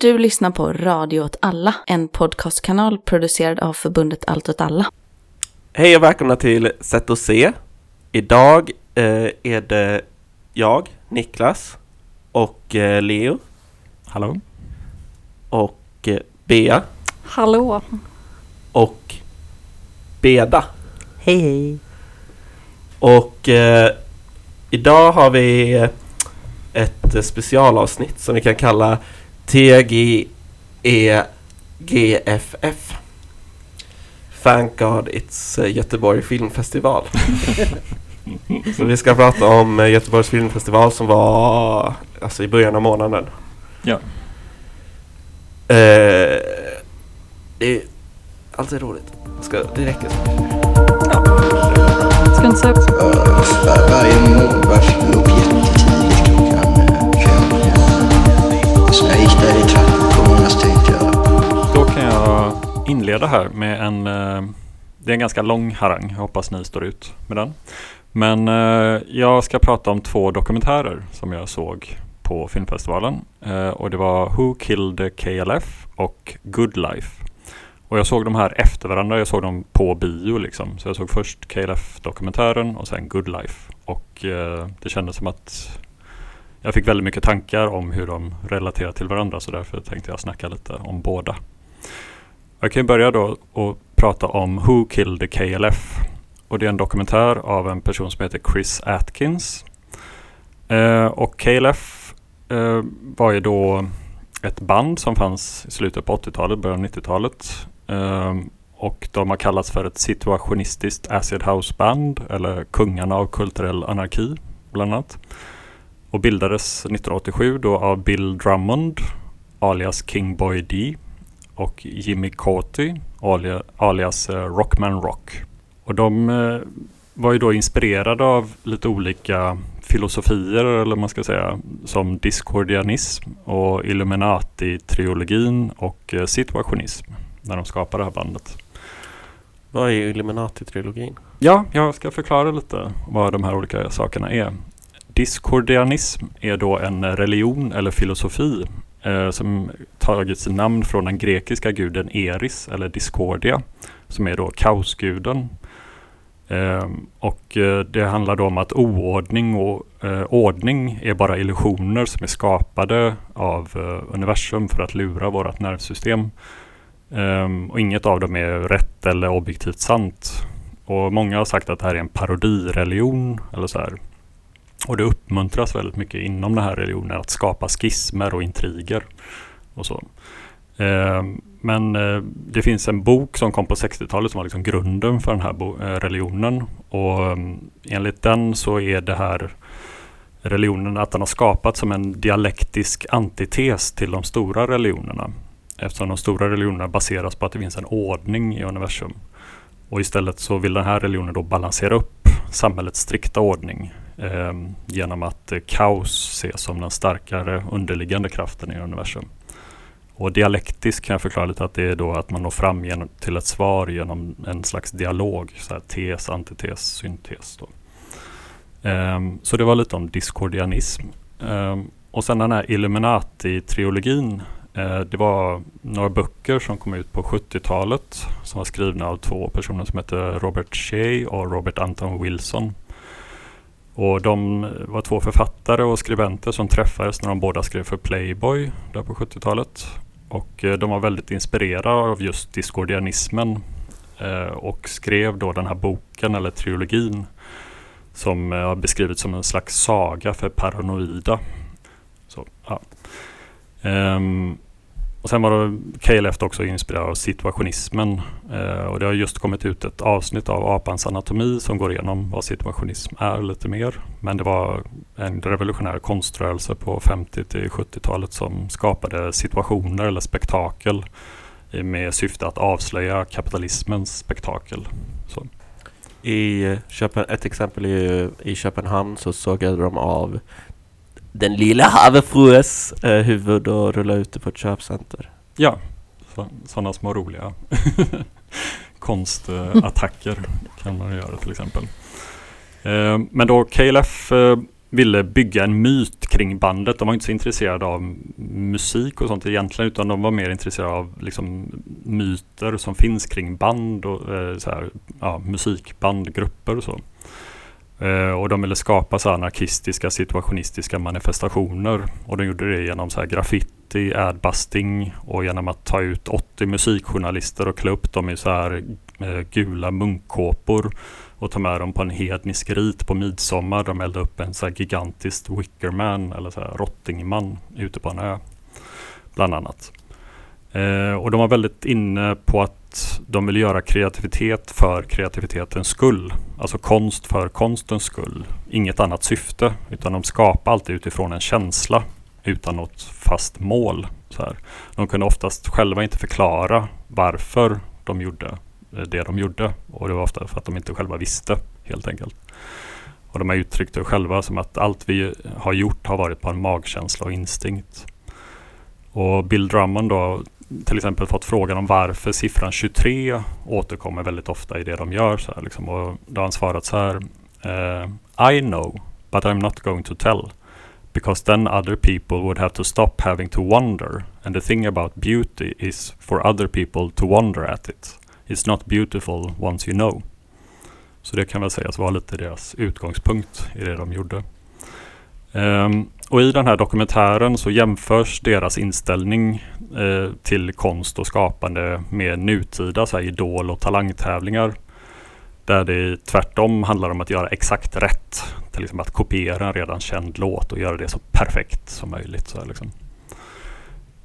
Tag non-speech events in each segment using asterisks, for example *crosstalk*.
Du lyssnar på Radio åt alla, en podcastkanal producerad av förbundet Allt åt alla. Hej och välkomna till Sätt och se. Idag eh, är det jag, Niklas och eh, Leo Hallå? och eh, Bea Hallå! och Beda. Hej hej! Och eh, idag har vi ett specialavsnitt som vi kan kalla TGEGFF. Thank God It's eh, Göteborg Filmfestival. *laughs* Så vi ska prata om eh, Göteborgs filmfestival som var alltså i början av månaden. Ja. Eh, det är alltid roligt. Ska, det räcker så. Ska inte säga varje mål vars inleda här med en... Eh, det är en ganska lång harang. Jag hoppas ni står ut med den. Men eh, jag ska prata om två dokumentärer som jag såg på filmfestivalen. Eh, och det var Who Killed KLF och Good Life. Och jag såg de här efter varandra. Jag såg dem på bio liksom. Så jag såg först KLF-dokumentären och sen Good Life. Och det kändes som att jag fick väldigt mycket tankar om hur de relaterar till varandra. Så därför tänkte jag snacka lite om båda. Jag kan börja då och prata om Who Killed the KLF. Och det är en dokumentär av en person som heter Chris Atkins. Eh, och KLF eh, var ju då ett band som fanns i slutet på 80-talet, början av 90-talet. Eh, och de har kallats för ett situationistiskt acid house band eller kungarna av kulturell anarki bland annat. Och bildades 1987 då av Bill Drummond alias King Boy D och Jimmy Cauty alia, alias eh, Rockman Rock. Och de eh, var ju då inspirerade av lite olika filosofier eller man ska säga som diskordianism och Illuminati-triologin och eh, situationism när de skapade det här bandet. Vad är Illuminati-trilogin? Ja, jag ska förklara lite vad de här olika sakerna är. Diskordianism är då en religion eller filosofi eh, som tagit sitt namn från den grekiska guden Eris eller Discordia som är då kaosguden. Eh, och eh, det handlar då om att oordning och eh, ordning är bara illusioner som är skapade av eh, universum för att lura vårt nervsystem. Eh, och inget av dem är rätt eller objektivt sant. Och många har sagt att det här är en parodireligion eller så här. Och det uppmuntras väldigt mycket inom den här religionen att skapa skismer och intriger och så. Eh, men eh, det finns en bok som kom på 60-talet som var liksom grunden för den här eh, religionen. Och eh, enligt den så är det här religionen att den har skapats som en dialektisk antites till de stora religionerna. Eftersom de stora religionerna baseras på att det finns en ordning i universum. Och istället så vill den här religionen då balansera upp samhällets strikta ordning Ehm, genom att eh, kaos ses som den starkare underliggande kraften i universum. Och dialektiskt kan jag förklara lite att det är då att man når fram genom, till ett svar genom en slags dialog, så här tes, antites, syntes. Då. Ehm, så det var lite om diskordianism. Ehm, och sen den här Illuminati-triologin. Eh, det var några böcker som kom ut på 70-talet som var skrivna av två personer som heter Robert Shea och Robert Anton Wilson. Och de var två författare och skribenter som träffades när de båda skrev för Playboy där på 70-talet. Och eh, de var väldigt inspirerade av just diskordianismen eh, och skrev då den här boken eller trilogin som eh, har beskrivits som en slags saga för paranoida. Så, ja. Ehm, och sen var det KLF också inspirerad av situationismen. Eh, och det har just kommit ut ett avsnitt av Apans anatomi som går igenom vad situationism är lite mer. Men det var en revolutionär konströrelse på 50 till 70-talet som skapade situationer eller spektakel med syfte att avslöja kapitalismens spektakel. Så. I Köpen, ett exempel är ju i Köpenhamn så sågade de av den lilla havefrues eh, huvud och rullade ut det på ett köpcenter. Ja, sådana små roliga *laughs* konstattacker kan man göra till exempel. Eh, Men då KLF eh, ville bygga en myt kring bandet. De var inte så intresserade av musik och sånt egentligen utan de var mer intresserade av liksom, myter som finns kring band och eh, så här, ja, musikband, grupper och så. Eh, och de ville skapa så anarkistiska situationistiska manifestationer och de gjorde det genom så här graffiti, adbusting och genom att ta ut 80 musikjournalister och klä upp dem i så här eh, gula munkkåpor och ta med dem på en hednisk rit på midsommar. De eldade upp en så här gigantisk wickerman eller så här rottingman ute på en ö. Bland annat. Eh, och de var väldigt inne på att de vill göra kreativitet för kreativitetens skull. Alltså konst för konstens skull. Inget annat syfte. Utan de skapar alltid utifrån en känsla utan något fast mål. Så här. De kunde oftast själva inte förklara varför de gjorde eh, det de gjorde. Och det var ofta för att de inte själva visste helt enkelt. Och de har uttryckt det själva som att allt vi har gjort har varit på en magkänsla och instinkt. Och Bill Drummond då till exempel fått frågan om varför siffran 23 återkommer väldigt ofta i det de gör. Så här, liksom. Och då har han svarat så här. Uh, I know, but I'm not going to tell. Because then other people would have to stop having to wonder. And the thing about beauty is for other people to wonder at it. It's not beautiful once you know. Så det kan väl sägas vara lite deras utgångspunkt i det de gjorde. Ehm, och i den här dokumentären så jämförs deras inställning eh, till konst och skapande med nutida så här, idol och talangtävlingar. Där det tvärtom handlar om att göra exakt rätt. Till exempel att kopiera en redan känd låt och göra det så perfekt som möjligt. Så här, liksom.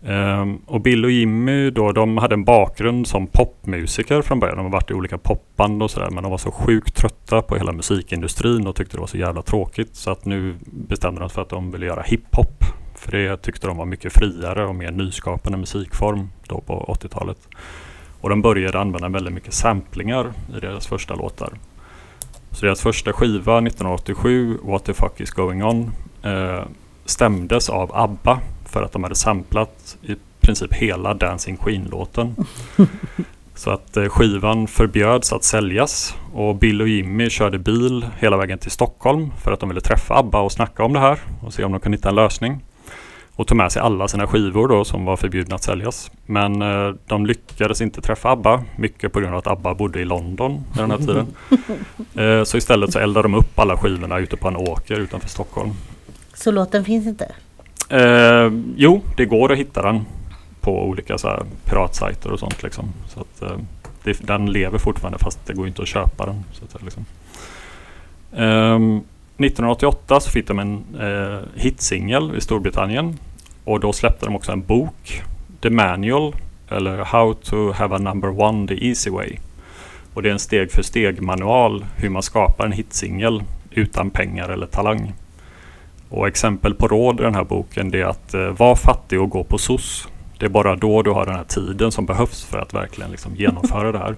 Um, och Bill och Jimmy då, de hade en bakgrund som popmusiker från början. De har varit i olika popband och sådär. Men de var så sjukt trötta på hela musikindustrin och tyckte det var så jävla tråkigt. Så att nu bestämde de sig för att de ville göra hiphop. För det tyckte de var mycket friare och mer nyskapande musikform då på 80-talet. Och de började använda väldigt mycket samplingar i deras första låtar. Så deras första skiva 1987, What the fuck is going on, eh, stämdes av ABBA för att de hade samplat i princip hela Dancing Queen-låten. *laughs* Så att eh, skivan förbjöds att säljas och Bill och Jimmy körde bil hela vägen till Stockholm för att de ville träffa ABBA och snacka om det här och se om de kunde hitta en lösning. Och tog med sig alla sina skivor då som var förbjudna att säljas. Men eh, de lyckades inte träffa ABBA, mycket på grund av att ABBA bodde i London den här tiden. *laughs* Eh, så istället så eldade de upp alla skivorna ute på en åker utanför Stockholm. Så låten finns inte? Eh, jo, det går att hitta den på olika så här, piratsajter och sånt. Liksom. Så att, eh, det, den lever fortfarande fast det går inte att köpa den. Så att liksom. eh, 1988 så fick de en eh, hitsingel i Storbritannien och då släppte de också en bok, The Manual, eller How to have a number one the easy way. Och det är en steg för steg manual hur man skapar en hitsingel utan pengar eller talang. Och exempel på råd i den här boken det är att eh, vara fattig och gå på SOS. Det är bara då du har den här tiden som behövs för att verkligen liksom genomföra det här.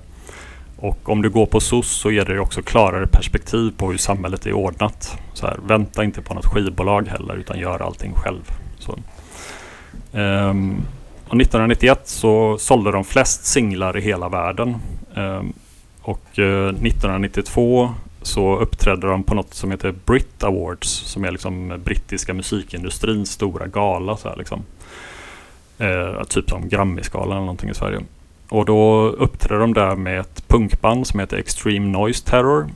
Och om du går på SOS så ger det också klarare perspektiv på hur samhället är ordnat. Så här, vänta inte på något skivbolag heller utan gör allting själv. Så. Um, och 1991 så sålde de flest singlar i hela världen. Um, och eh, uh, 1992 så uppträdde de på något som heter Brit Awards som är liksom brittiska musikindustrins stora gala. Så här, liksom. eh, typ som Grammisgalan eller någonting i Sverige. Och då uppträdde de där med ett punkband som heter Extreme Noise Terror.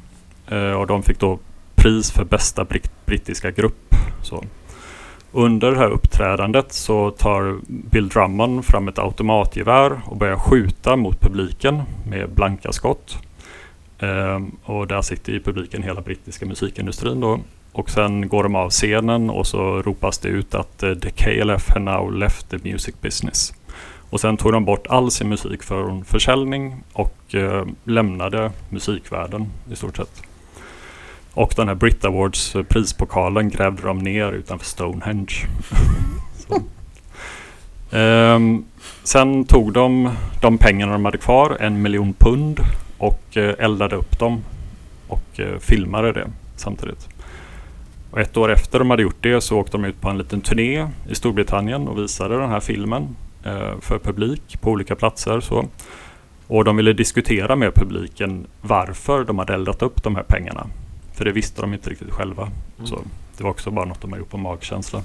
Eh, och de fick då pris för bästa britt brittiska grupp. Så. Under det här uppträdandet så tar Bill Drummond fram ett automatgevär och börjar skjuta mot publiken med blanka skott. Ehm, och där sitter i publiken hela brittiska musikindustrin då. Och sen går de av scenen och så ropas det ut att eh, the KLF have now left the music business. Och sen tog de bort all sin musik från försäljning och eh, lämnade musikvärlden i stort sett. Och den här Brit Awards eh, prispokalen grävde de ner utanför Stonehenge. *laughs* eh, sen tog de de pengarna de hade kvar, en miljon pund och eh, eldade upp dem och eh, filmade det samtidigt. Och ett år efter de hade gjort det så åkte de ut på en liten turné i Storbritannien och visade den här filmen eh, för publik på olika platser. Så. Och de ville diskutera med publiken varför de hade eldat upp de här pengarna. För det visste de inte riktigt själva. Mm. Så det var också bara något de har gjort på magkänsla.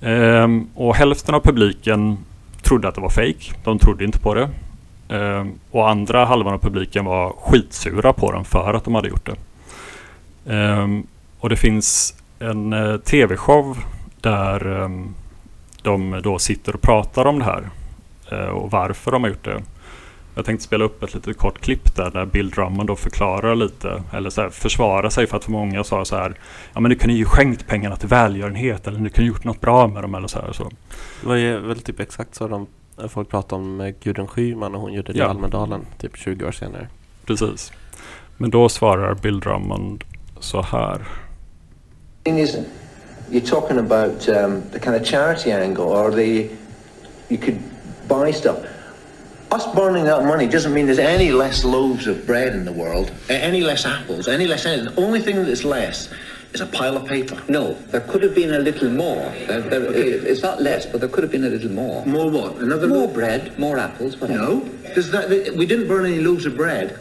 Ehm, och hälften av publiken trodde att det var fake. De trodde inte på det. Ehm, och andra halvan av publiken var skitsura på dem för att de hade gjort det. Ehm, och det finns en eh, tv-show där ehm, de då sitter och pratar om det här eh, och varför de har gjort det. Jag tänkte spela upp ett litet kort klipp där, där Bill Drummond då förklarar lite, eller så här, försvarar sig för att för många sa så här, ja men ni kunde ju skänkt pengarna till välgörenhet eller ni kunde gjort något bra med dem eller så här. Så. Det var ju väl typ exakt så de folk pratade om eh, Gudrun Schyman och hon gjorde det Ja. i Almedalen typ 20 år senare. Precis. Men då svarar Bill Drummond så här. thing is, you're talking about um, the kind of charity angle, or the you could buy stuff. Us burning that money doesn't mean there's any less loaves of bread in the world, any less apples, any less anything. The only thing that's less is a pile of paper. No, there could have been a little more. There, there, it- It's not less, but there could have been a little more. More what? Another More loaf? bread, more apples, whatever. No, does that? We didn't burn any loaves of bread.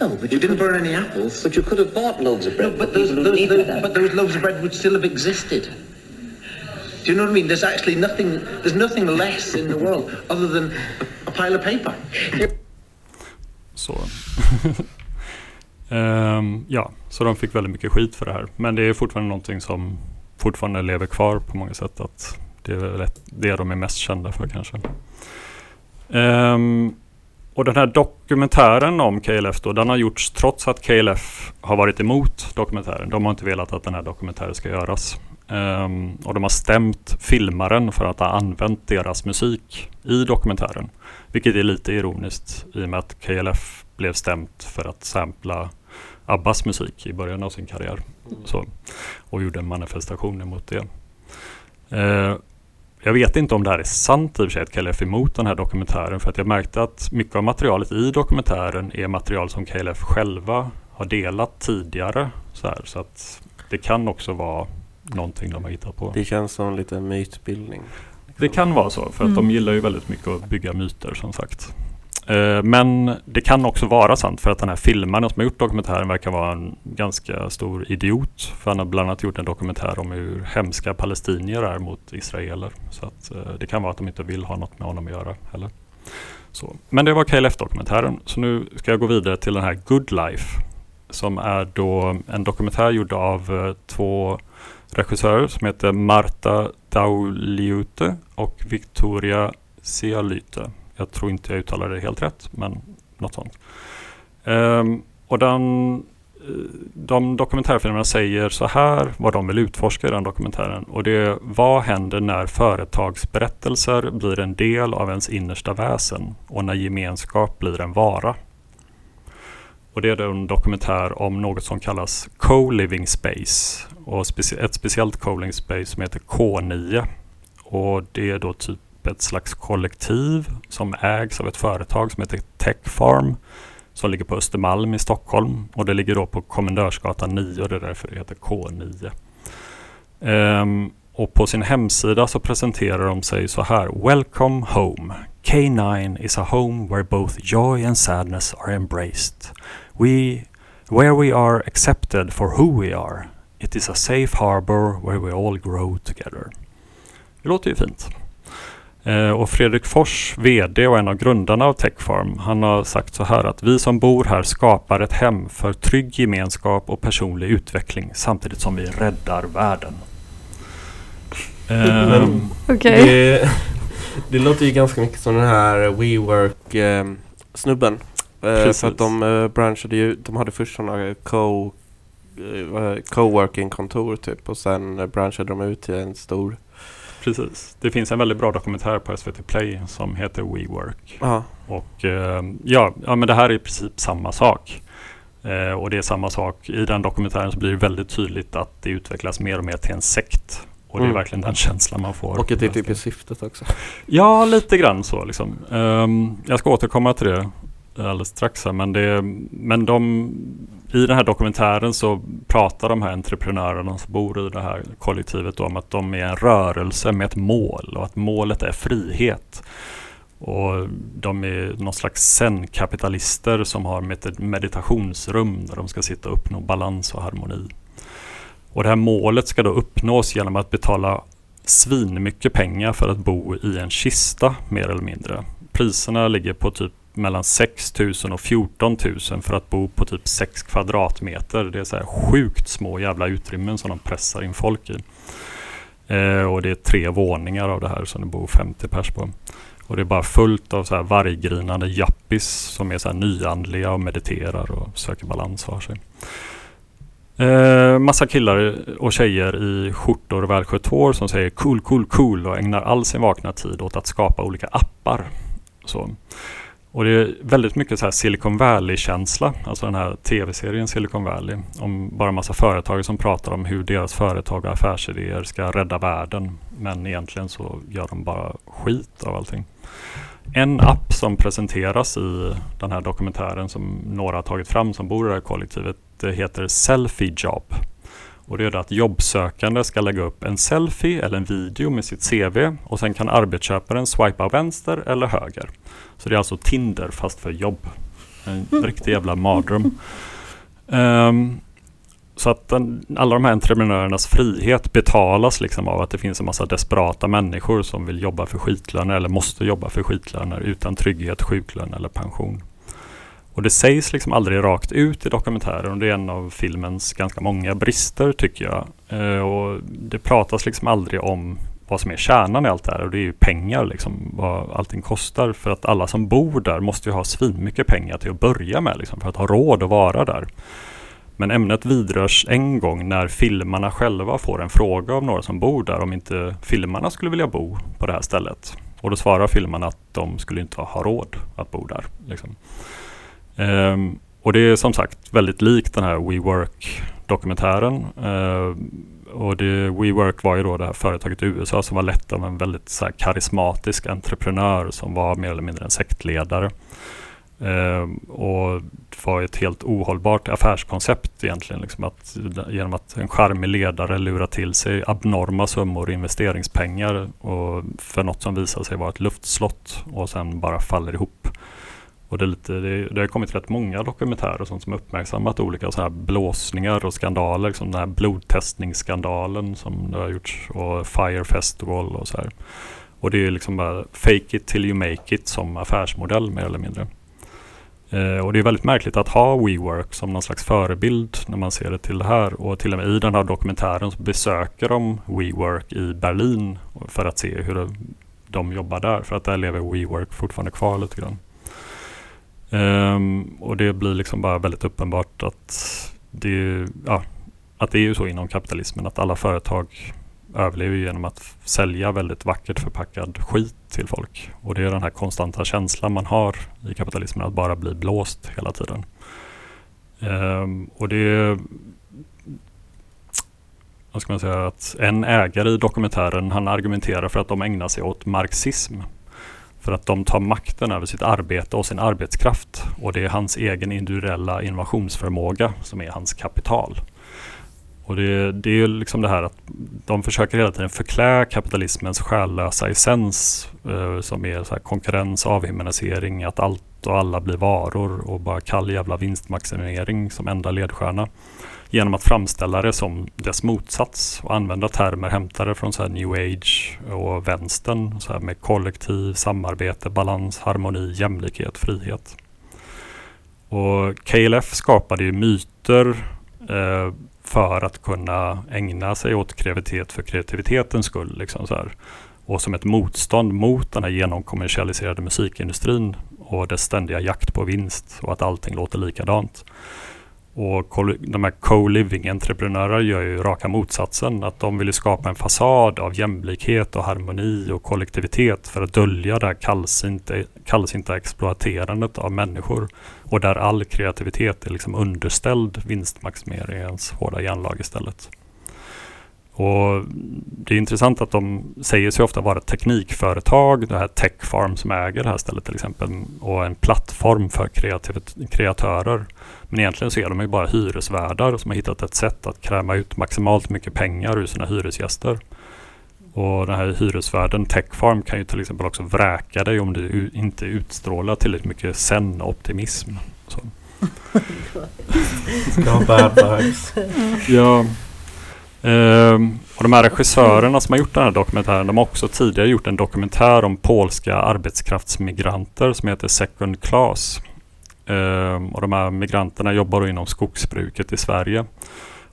No, but We you, didn't burn any apples. but you could have bought loaves of No, bread but those, those, needed those, but those loaves of bread would still have existed. Do you know what I mean? There's actually nothing. There's nothing less in the world other than a, a pile of paper. Så. *laughs* Um, ja, så de fick väldigt mycket skit för det här. Men det är fortfarande någonting som fortfarande lever kvar på många sätt. Att det är väl det de är mest kända för kanske. Um, och den här dokumentären om KLF då, den har gjorts trots att KLF har varit emot dokumentären. De har inte velat att den här dokumentären ska göras. Um, och de har stämt filmaren för att ha använt deras musik i dokumentären. Vilket är lite ironiskt i och med att KLF blev stämt för att sampla Abbas musik i början av sin karriär. Så, och gjorde en manifestation emot det. Eh, jag vet inte om det här är sant i och för sig att KLF är emot den här dokumentären för att jag märkte att mycket av materialet i dokumentären är material som KLF själva har delat tidigare. Så, här, så att det kan också vara någonting de har hittat på. Det känns som lite mytbildning. Det kan vara så, för att de gillar ju väldigt mycket att bygga myter som sagt. Eh, men det kan också vara sant för att den här filmaren som har gjort dokumentären verkar vara en ganska stor idiot. För han har bland annat gjort en dokumentär om hur hemska palestinier är mot israeler. Så att eh, det kan vara att de inte vill ha något med honom att göra heller. Så. Men det var KLF-dokumentären. Så nu ska jag gå vidare till den här Good Life. Som är då en dokumentär gjord av eh, två regissörer som heter Marta Dauliute och Victoria Sialyte. Jag tror inte jag uttalar det helt rätt, men något sånt. Um, och den, eh, de dokumentärfilmerna säger så här vad de vill utforska i den dokumentären. Och det är vad händer när företagsberättelser blir en del av ens innersta väsen och när gemenskap blir en vara. Och det är en dokumentär om något som kallas co-living space. Och speci- ett speciellt co-living space som heter K9. Och det är då typ ett slags kollektiv som ägs av ett företag som heter Tech Farm. Som ligger på Östermalm i Stockholm. Och det ligger då på Kommendörsgatan 9 och det är därför det heter K9. Um, ehm, och på sin hemsida så presenterar de sig så här. Welcome home. K9 is a home where both joy and sadness are embraced. We, where we are accepted for who we are. It is a safe harbor where we all grow together. Det låter ju fint. Eh, och Fredrik Fors, VD och en av grundarna av Techfarm, han har sagt så här att vi som bor här skapar ett hem för trygg gemenskap och personlig utveckling samtidigt som vi räddar världen. Ehm, Okej. Det, *laughs* det låter ju ganska mycket som den här WeWork-snubben. Eh, för att de eh, branschade ju, de hade först sådana co, eh, co-working-kontor typ och sen eh, branschade de ut till en stor. Precis. Det finns en väldigt bra dokumentär på SVT Play som heter WeWork. Ja, Och eh, ja, ja, men det här är i princip samma sak. Eh, och det är samma sak. I den dokumentären så blir det väldigt tydligt att det utvecklas mer och mer till en sekt. Och det är Mm. verkligen den känslan man får. och det är typ i syftet också. Ja, lite grann så liksom. Ehm, jag ska återkomma till det alldeles strax här, men, det, men de, i den här dokumentären så pratar de här entreprenörerna som bor i det här kollektivet om att de är en rörelse med ett mål och att målet är frihet. Och de är någon slags zen-kapitalister som har meditationsrum där de ska sitta och uppnå balans och harmoni. Och det här målet ska då uppnås genom att betala svinmycket pengar för att bo i en kista mer eller mindre. Priserna ligger på typ mellan 6 000 och 14 000 för att bo på typ 6 kvadratmeter. Det är så här sjukt små jävla utrymmen som de pressar in folk i. Eh, och det är tre våningar av det här som det bor 50 pers på. Och det är bara fullt av så här varggrinande jappis som är så här nyandliga och mediterar och söker balans för sig. Eh, massa killar och tjejer i skjortor och välskött hår som säger cool, cool, cool och ägnar all sin vakna tid åt att skapa olika appar. Så. Och det är väldigt mycket så här Silicon Valley-känsla, alltså den här tv-serien Silicon Valley. Om bara massa företag som pratar om hur deras företag och affärsidéer ska rädda världen. Men egentligen så gör de bara skit av allting. En app som presenteras i den här dokumentären som några har tagit fram som bor i det här kollektivet det heter Selfie Job. Och det är att jobbsökande ska lägga upp en selfie eller en video med sitt CV och sen kan arbetsköparen swipa vänster eller höger. Så det är alltså Tinder fast för jobb. En riktig jävla mardröm. Um, så att den, alla de här entreprenörernas frihet betalas liksom av att det finns en massa desperata människor som vill jobba för skitlöner eller måste jobba för skitlöner utan trygghet, sjuklön eller pension. Och det sägs liksom aldrig rakt ut i dokumentären och det är en av filmens ganska många brister tycker jag. Eh, och det pratas liksom aldrig om vad som är kärnan i allt det här och det är ju pengar liksom, vad allting kostar. För att alla som bor där måste ju ha svinmycket pengar till att börja med liksom, för att ha råd att vara där. Men ämnet vidrörs en gång när filmarna själva får en fråga av några som bor där om inte filmarna skulle vilja bo på det här stället. Och då svarar filmarna att de skulle inte ha råd att bo där. Liksom. Um, och det är som sagt väldigt likt den här WeWork-dokumentären. Uh, och det, WeWork var ju då det här företaget i USA som var lett av en väldigt så här, karismatisk entreprenör som var mer eller mindre en sektledare. Uh, och det var ett helt ohållbart affärskoncept egentligen. Liksom att, genom att en charmig ledare lurar till sig abnorma summor investeringspengar och för något som visar sig vara ett luftslott och sen bara faller ihop. Och det, är lite, det, det har kommit rätt många dokumentärer och sånt som uppmärksammat olika så här blåsningar och skandaler. Som den här blodtestningsskandalen som det har gjorts och Fire Festival och så här. Och det är liksom bara fake it till you make it som affärsmodell mer eller mindre. Eh, och det är väldigt märkligt att ha WeWork som någon slags förebild när man ser det till det här. Och till och med i den här dokumentären så besöker de WeWork i Berlin för att se hur de jobbar där. För att där lever WeWork fortfarande kvar lite grann. Um, och det blir liksom bara väldigt uppenbart att det, ja, att det är ju så inom kapitalismen att alla företag överlever genom att sälja väldigt vackert förpackad skit till folk. Och det är den här konstanta känslan man har i kapitalismen att bara bli blåst hela tiden. Um, och det vad ska man säga, att en ägare i dokumentären han argumenterar för att de ägnar sig åt marxism. För att de tar makten över sitt arbete och sin arbetskraft. Och det är hans egen individuella innovationsförmåga som är hans kapital. Och det, det är liksom det här att de försöker hela tiden förklä kapitalismens själlösa essens eh, som är så konkurrens, avhumanisering, att allt och alla blir varor och bara kall jävla vinstmaximering som enda ledstjärna genom att framställa det som dess motsats och använda termer hämtade från så new age och vänstern så med kollektiv, samarbete, balans, harmoni, jämlikhet, frihet. Och KLF skapade ju myter eh, för att kunna ägna sig åt kreativitet för kreativitetens skull. Liksom så här. Och som ett motstånd mot den här genomkommersialiserade musikindustrin och dess ständiga jakt på vinst och att allting låter likadant. Och de här co-living-entreprenörer gör ju raka motsatsen. Att de vill skapa en fasad av jämlikhet och harmoni och kollektivitet för att dölja det här kallsinta, kallsinta exploaterandet av människor. Och där all kreativitet är liksom underställd vinstmaximeringens hårda järnlag istället. Och Det är intressant att de säger sig ofta vara ett teknikföretag, det här Techfarm som äger det här stället till exempel, och en plattform för kreatörer. Men egentligen så är de ju bara hyresvärdar som har hittat ett sätt att kräma ut maximalt mycket pengar ur sina hyresgäster. Och den här hyresvärden Techfarm kan ju till exempel också vräka dig om du inte utstrålar tillräckligt mycket no *laughs* bad vibes. ja, Ehm, och de här regissörerna som har gjort den här dokumentären, de har också tidigare gjort en dokumentär om polska arbetskraftsmigranter som heter Second Class. Ehm, och de här migranterna jobbar inom skogsbruket i Sverige.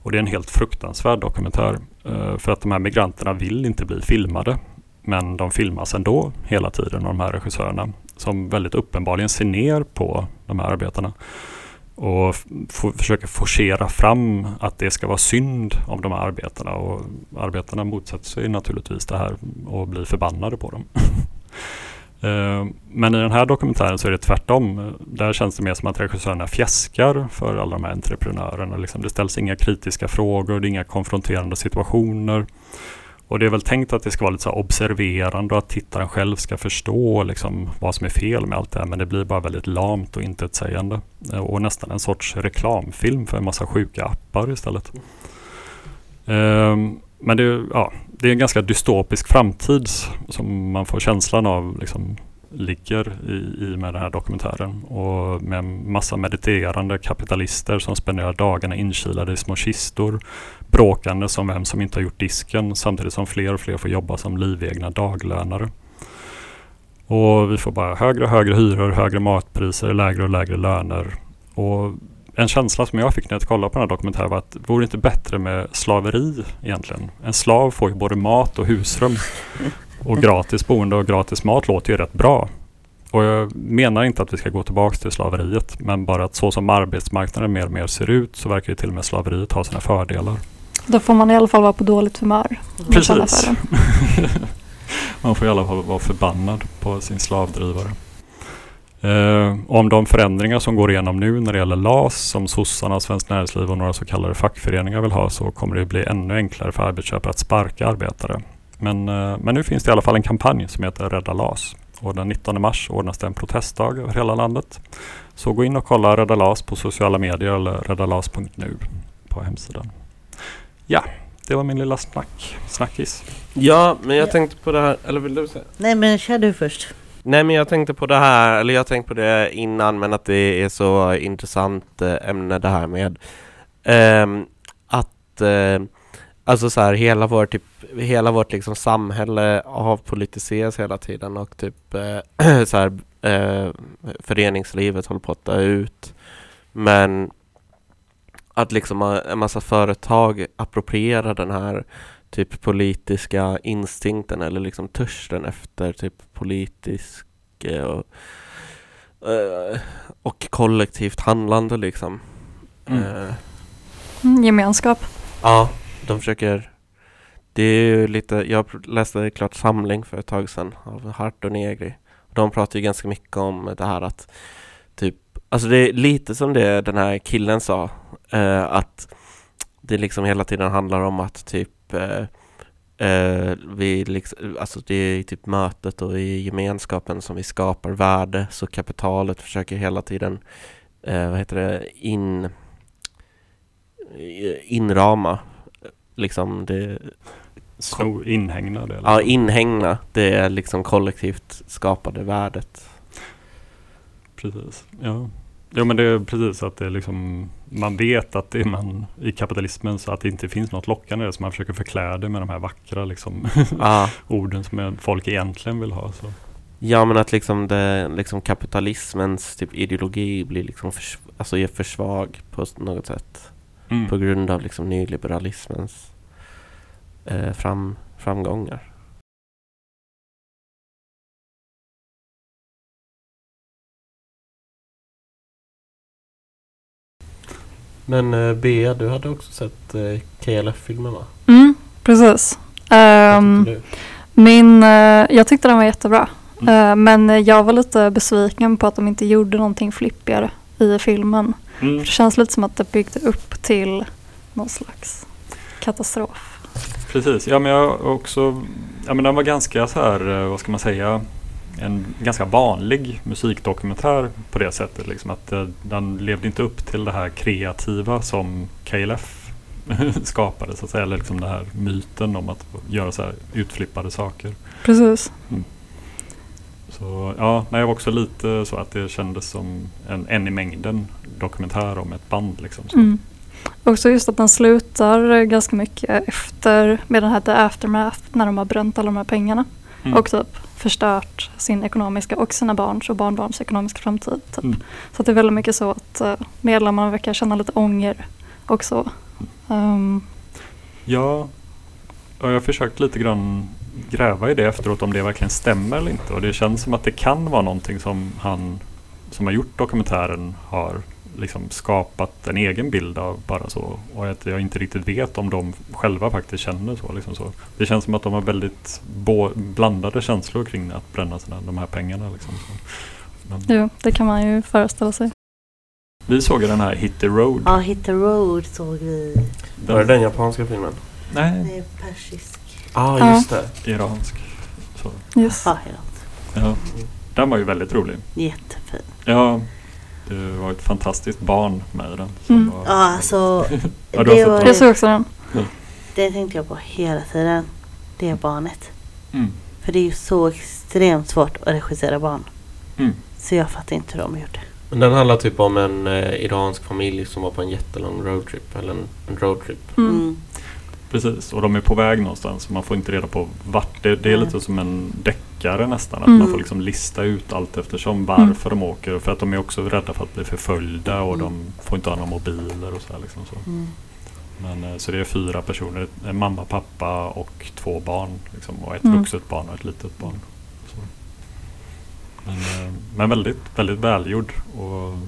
Och det är en helt fruktansvärd dokumentär. eh, för att de här migranterna vill inte bli filmade. Men de filmas ändå hela tiden av de här regissörerna. Som väldigt uppenbarligen ser ner på de här arbetarna. Och försöker forcera fram att det ska vara synd om de här arbetarna. Och arbetarna motsätter sig naturligtvis det här och blir förbannade på dem. *laughs* Eh, men i den här dokumentären så är det tvärtom. Där känns det mer som att regissörerna fjäskar för alla de här entreprenörerna. Liksom det ställs inga kritiska frågor, det är inga konfronterande situationer. Och det är väl tänkt att det ska vara lite så här observerande och att tittaren själv ska förstå liksom vad som är fel med allt det här. Men det blir bara väldigt lamt och intetsägande. Eh, och nästan en sorts reklamfilm för en massa sjuka appar istället. Ehm, Men det, är- ja, det är en ganska dystopisk framtid som man får känslan av liksom, ligger i, i med den här dokumentären. Och med en massa mediterande kapitalister som spenderar dagarna inkilade i små kistor. Bråkande som vem som inte har gjort disken samtidigt som fler och fler får jobba som livegna daglönare. Och vi får bara högre och högre hyror, högre matpriser, lägre och lägre löner. Och en känsla som jag fick när jag kollade på den här dokumentären var att vore det inte bättre med slaveri egentligen? En slav får ju både mat och husrum. Och gratis boende och gratis mat låter ju rätt bra. Och jag menar inte att vi ska gå tillbaka till slaveriet. Men bara att så som arbetsmarknaden mer och mer ser ut så verkar ju till och med slaveriet ha sina fördelar. Då får man i alla fall vara på dåligt humör. Precis. *laughs* Man får i alla fall vara förbannad på sin slavdrivare. Eh, om de förändringar som går igenom nu när det gäller LAS som sossarna, Svenskt Näringsliv och några så kallade fackföreningar vill ha så kommer det bli ännu enklare för arbetsköpare att sparka arbetare. Men, eh, men nu finns det i alla fall en kampanj som heter Rädda LAS. Och den 19 mars ordnas det en protestdag över hela landet. Så gå in och kolla Rädda LAS på sociala medier eller räddalas.nu på hemsidan. Ja, det var min lilla snack, snackis. Ja, men jag Ja. tänkte på det här, eller vill du säga? Nej men kör du först. Nej men jag tänkte på det här, eller jag tänkte på det innan men att det är så intressant eh, ämne det här med ehm, att eh, alltså så här hela vårt typ, hela vårt liksom samhälle avpolitiseras hela tiden och typ eh, *clears throat* så här eh, föreningslivet håller på att dö ut men att liksom en massa företag approprierar den här typ politiska instinkten eller liksom törsten efter typ politisk eh, och, eh, och kollektivt handlande liksom. Mm. Eh, Mm, gemenskap. ja, de försöker det är ju lite, jag läste klart Samling för ett tag sedan av Hart och Negri. De pratar ju ganska mycket om det här att typ, alltså det är lite som det den här killen sa, eh, att det liksom hela tiden handlar om att typ eh, eh, vi liksom, alltså det är i typ mötet och i gemenskapen som vi skapar värde så kapitalet försöker hela tiden eh, vad heter det, in eh, inrama liksom det, Sno, inhägnad eller? ja, inhägna det är liksom kollektivt skapade värdet. Precis. Ja. Jo men det är precis att det är liksom Man vet att det är man i kapitalismen så att det inte finns något lockande så man försöker förklä det med de här vackra liksom *laughs* orden som folk egentligen vill ha. Så. ja men att liksom, det, liksom kapitalismens typ ideologi blir liksom förs- alltså är för svag på något sätt. Mm. På grund av liksom nyliberalismens eh, fram, framgångar. Men eh, Bea, du hade också sett eh, KLF-filmen va? Mm, precis. Du? min, eh, jag tyckte den var jättebra. Mm. Eh, men jag var lite besviken på att de inte gjorde någonting flippigare i filmen. Mm. Det känns lite som att det byggde upp till någon slags katastrof. Precis, ja men jag också Ja men den var ganska så här, eh, vad ska man säga En ganska vanlig musikdokumentär på det sättet liksom att eh, den levde inte upp till det här kreativa som KLF *laughs* skapade så att säga, eller liksom den här myten om att göra så här utflippade saker. Precis. Så ja, nej, jag var också lite så att det kändes som en, en i mängden dokumentär om ett band liksom. Så. Mm. Också just att den slutar eh, ganska mycket efter med den här the aftermath när de har bränt alla de här pengarna. Mm. Och typ förstört sin ekonomiska och sina barns och barnbarns ekonomiska framtid. Typ. Mm. Så det är väldigt mycket så att uh, medlemmarna verkar känna lite ånger och så. Um, Ja, jag har försökt lite grann gräva i det efteråt om det verkligen stämmer eller inte. Och det känns som att det kan vara någonting som han som har gjort dokumentären har liksom skapat en egen bild av bara så. Och att jag inte riktigt vet om de själva faktiskt känner så. Liksom så. Det känns som att de har väldigt blandade känslor kring att bränna sina, de här pengarna. Liksom. Men jo, det kan man ju föreställa sig. vi såg den här Hit the Road. Ja, Hit the Road såg vi. Var det den japanska filmen? Nej, är persisk. Ah, Ja. just det. iransk. Så, Yes. Ja. Den var ju väldigt rolig. Jättefin. Ja, det var ett fantastiskt barn med den. Som Mm. var, Ja, alltså. *laughs* Ja, du det, var. Jag såg också den. det tänkte jag på hela tiden. Det barnet. Mm. För det är ju så extremt svårt att regissera barn. Mm. Så jag fattar inte hur de gjorde. Men den handlar typ om en eh, iransk familj som var på en jättelång roadtrip. Eller en, en roadtrip. Mm. Mm. Precis, och de är på väg någonstans. Man får inte reda på vart. Det, det är lite som en deckare nästan. Att Mm. man får liksom lista ut allt eftersom varför de åker. För att de är också rädda för att bli förföljda och Mm. de får inte ha några mobiler och så. Här liksom så. Mm. Men, eh, så det är fyra personer. En mamma, pappa och två barn. Liksom, och ett Mm. vuxet barn och ett litet barn. Men, eh, men väldigt, väldigt välgjord. Och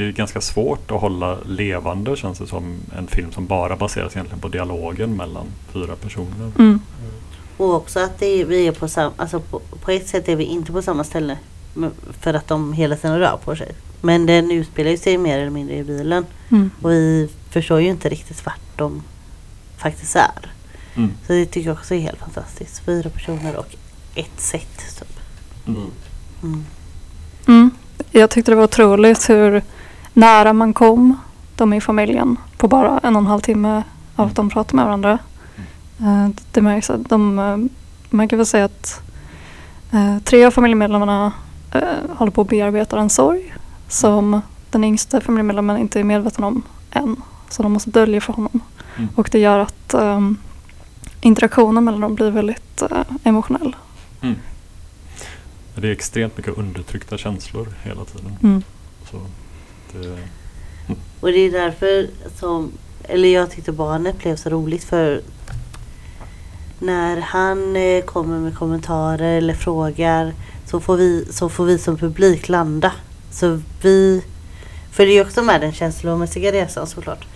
det är ganska svårt att hålla levande känns det som en film som bara baseras egentligen på dialogen mellan fyra personer. Mm. Och också att det är, vi är på samma, alltså på, på ett sätt är vi inte på samma ställe. För att de hela tiden rör på sig. Men den utspelar ju sig mer eller mindre i bilen. Mm. Och vi förstår ju inte riktigt vart de faktiskt är. Mm. Så det tycker jag också är helt fantastiskt. Fyra personer och ett sätt. Typ. Mm. Mm. Mm. Jag tyckte det var otroligt hur nära man kom de i familjen på bara en och en halv timme av att de pratade med varandra. Eh, Det märks att de, eh, man kan väl säga att eh, tre av familjemedlemmarna håller på att bearbeta en sorg som den yngsta familjemedlemmen inte är medveten om än. Så de måste dölja för honom. Mm. Och det gör att um, interaktionen mellan dem blir väldigt eh, emotionell. Det är extremt mycket undertryckta känslor hela tiden. Mm. Så det, eh, *laughs* Och det är därför som, eller jag tyckte barnet blev så roligt för när han eh, kommer med kommentarer eller frågar så får vi, så får vi som publik landa. Så vi, för det är ju också med den känslomässiga resan såklart.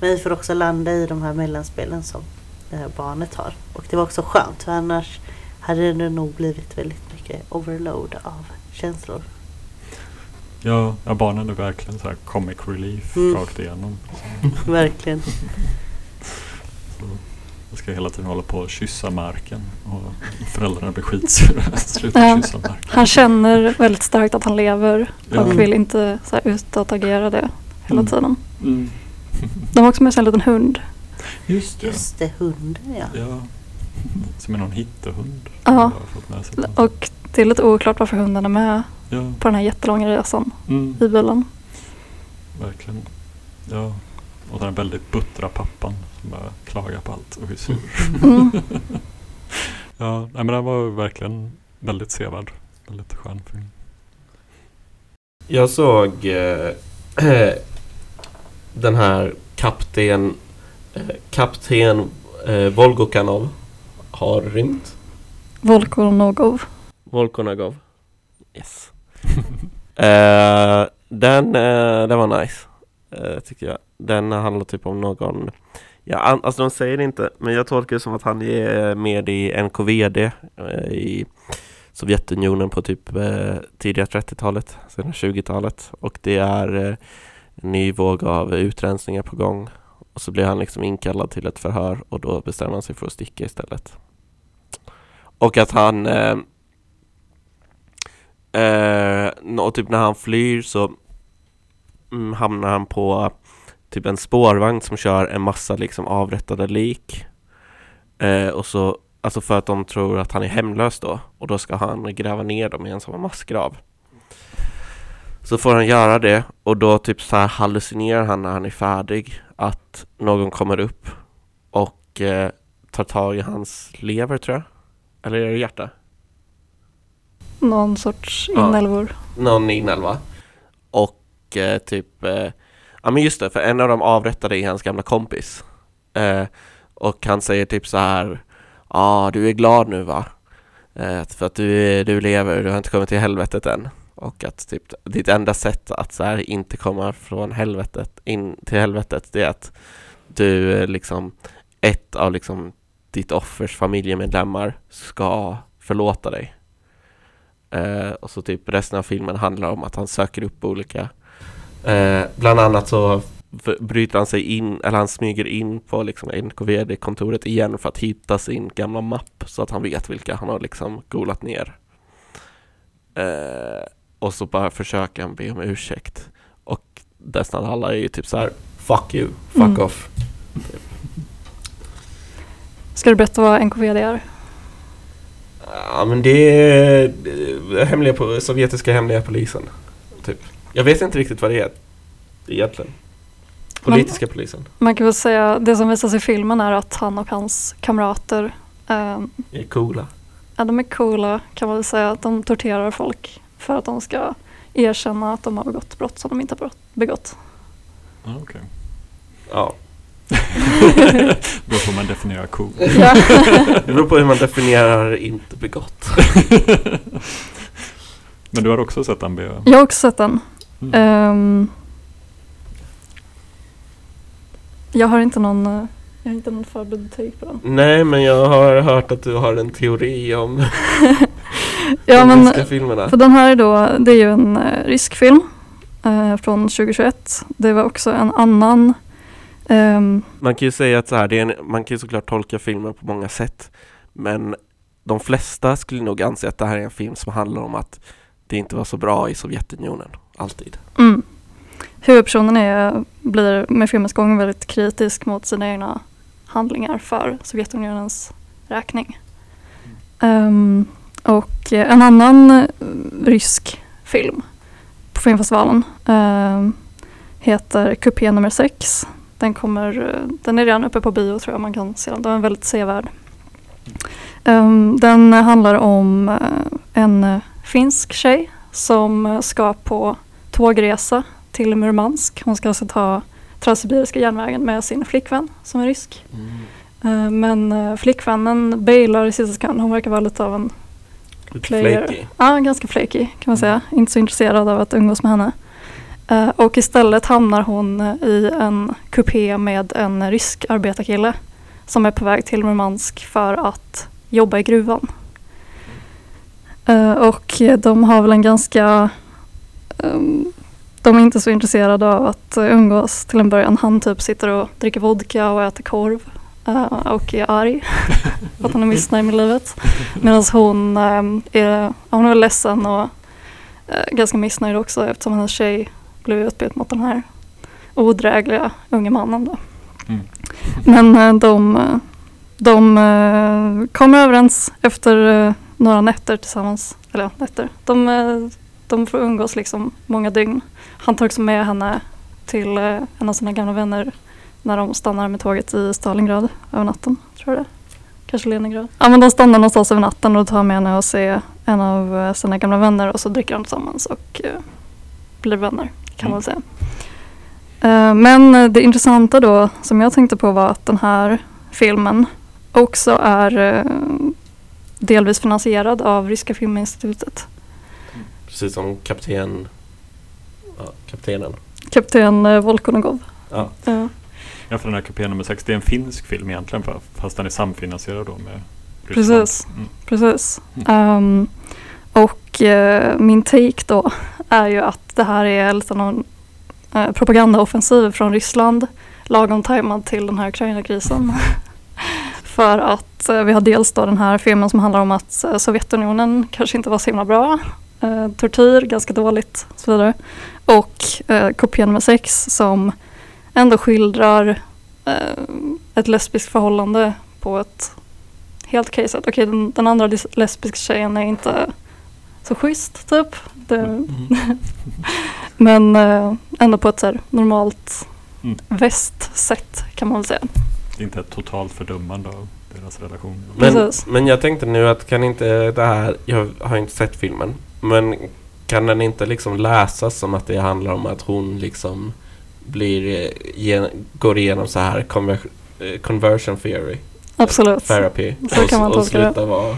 Men vi får också landa i de här mellanspelen som det här barnet har. Och det var också skönt för annars hade det nog blivit väldigt mycket overload av känslor ja, ja, barnen är verkligen så här comic relief Mm. rakt igenom. *laughs* Verkligen. Så jag ska hela tiden hålla på och kyssa marken och föräldrarna blir skitsura. *laughs* Sluta Ja. kyssa marken. Han känner väldigt starkt att han lever Ja. och vill inte så här, utåtagera det hela Mm. tiden. Mm. De har också med sig en liten hund. Just det. Just det, hunden ja. Ja. Som är någon hittehund. Ja. Och det är lite oklart varför hunden är med Ja. på den här jättelånga resan Mm. i bilen. Verkligen. Ja. Och den väldigt buttra pappan som bara klagar på allt och är sur. *laughs* Mm. ja, nej, men den var verkligen väldigt sevärd. Väldigt skön film. Jag såg eh, *clears throat* den här kapten eh, Kapten eh, Volgokanov har rymt. Volkonogov. Volkonagov. Yes uh, *laughs* den, uh, den var nice. uh, tycker jag. Den handlar typ om någon Ja, an- alltså de säger det inte, men jag tolkar det som att han är med i NKVD i Sovjetunionen på typ eh, tidiga 30-talet, sen 20-talet och det är eh, en ny våg av utrensningar på gång och så blir han liksom inkallad till ett förhör och då bestämmer han sig för att sticka istället. Och att han eh, eh, och typ när han flyr så mm, hamnar han på typ en spårvagn som kör en massa liksom avrättade lik. Eh, och så, alltså för att de tror att han är hemlös då. Och då ska han gräva ner dem i en sån massgrav. Så får han göra det och då typ så här hallucinerar han när han är färdig att någon kommer upp och eh, tar tag i hans lever tror jag. Eller är det hjärta? Någon sorts Ja. inälvor. Någon inälva. Och eh, typ, eh, ja men just det, för en av dem avrättade är hans gamla kompis. Eh, och han säger typ så här, ja ah, du är glad nu va? Eh, för att du, du lever, du har inte kommit till helvetet än. Och att typ ditt enda sätt att så här inte komma från helvetet in till helvetet det är att du eh, liksom ett av liksom ditt offers familjemedlemmar ska förlåta dig. Eh, och så typ resten av filmen handlar om att han söker upp olika eh, Bland annat så bryter han sig in, eller han smyger in på liksom NKVD-kontoret igen för att hitta sin gamla mapp så att han vet vilka han har liksom golat ner. Eh, och så bara försöker han be om ursäkt. Och nästan alla är ju typ så här Fuck you, fuck Mm. off. Ska du berätta vad NKVD är? Ja men det är hemliga, sovjetiska hemliga polisen. Typ. Jag vet inte riktigt vad det är egentligen. Politiska polisen. Man kan väl säga, det som visas i filmen är att han och hans kamrater, eh, är coola. ja, de är coola kan man väl säga. Att de torterar folk för att de ska erkänna att de har begått brott som de inte har begått. Ja, okej. Ja. *laughs* Då får man definiera cool. Ja. Det beror på hur man definierar inte begått. Men du har också sett den? B? Jag har också sett den. Mm. Ehm, jag har inte någon, eh, jag har inte någon förberedd take på den. Nej men jag har hört att du har en teori om *laughs* Ja, de men, ryska filmerna. för den här är då, det är ju en eh, rysk film eh, från 2021. Det var också en annan ehm, Man kan ju säga att så här, det är en, man kan ju såklart tolka filmer på många sätt. Men de flesta skulle nog anse att det här är en film som handlar om att det inte var så bra i Sovjetunionen. Alltid. Mm. Huvudpersonen är, blir med filmens gång väldigt kritisk mot sina egna handlingar för Sovjetunionens räkning. Ehm, och en annan eh, rysk film på filmfestivalen ehm, heter Kupé nummer 6. Den, kommer, den är redan uppe på bio tror jag man kan se den. Den är väldigt sevärd. Ehm, den handlar om eh, en eh, finsk tjej som eh, ska på tågresa till Murmansk. Hon ska alltså ta Transsibiriska järnvägen med sin flickvän som är rysk. Eh, Men eh, flickvännen bailar i sista sekund. Hon verkar vara lite av en Lite Player. flaky. Ja, ganska flaky kan man säga. Inte så intresserad av att umgås med henne. Eh, och istället hamnar hon eh, i en kupé med en rysk arbetarkille som är på väg till Murmansk för att jobba i gruvan. Eh, och de har väl en ganska... Ehm, de är inte så intresserade av att umgås till en början. Han typ sitter och dricker vodka och äter korv och är arg *laughs* för att han är missnöjd med livet. Medan ehm, hon, är, hon är ledsen och ganska missnöjd också eftersom hennes tjej blev utbytt mot den här odrägliga unge mannen. Då. Mm. Men eh, de, eh, de eh, kommer överens efter några nätter tillsammans. Eller nätter. De, de får umgås liksom många dygn. Han tar också med henne till en av sina gamla vänner när de stannar med tåget i Stalingrad över natten. Tror jag det Kanske Leningrad. Ja men de stannar någonstans över natten och tar med henne och ser en av sina gamla vänner och så dricker de tillsammans och blir vänner kan man Mm. säga. Eh, men eh, det intressanta då som jag tänkte på var att den här filmen också är eh, delvis finansierad av Ryska Filminstitutet. Precis som kapten... Ja, kaptenen. Kapten Volkonogov. Ja. Ja. Ja, för den här kupé nummer 6, det är en finsk film egentligen fa- fast den är samfinansierad då med Ryssland. Precis. Mm. Precis. Ehm, och eh, min take då är ju att det här är lite någon eh, propagandaoffensiv från Ryssland lagom tajmad till den här Ukraina-krisen. *laughs* För att eh, vi har dels då den här filmen som handlar om att eh, Sovjetunionen kanske inte var så himla bra. Eh, tortyr, ganska dåligt och så vidare. Och eh, kopia nummer sex som ändå skildrar eh, ett lesbiskt förhållande på ett helt okej sätt. Den, den andra lesbiska tjejen är inte så schysst typ. Det, *laughs* men eh, ändå på ett så här normalt Mm. västsätt kan man väl säga. Inte ett totalt fördömande av deras relation. Men, Precis. men jag tänkte nu att kan inte det här, jag har inte sett filmen, men kan den inte liksom läsas som att det handlar om att hon liksom blir, eh, gen, går igenom så här conver, eh, conversion theory, Absolut. therapy Så och, kan man och tolka det. sluta vara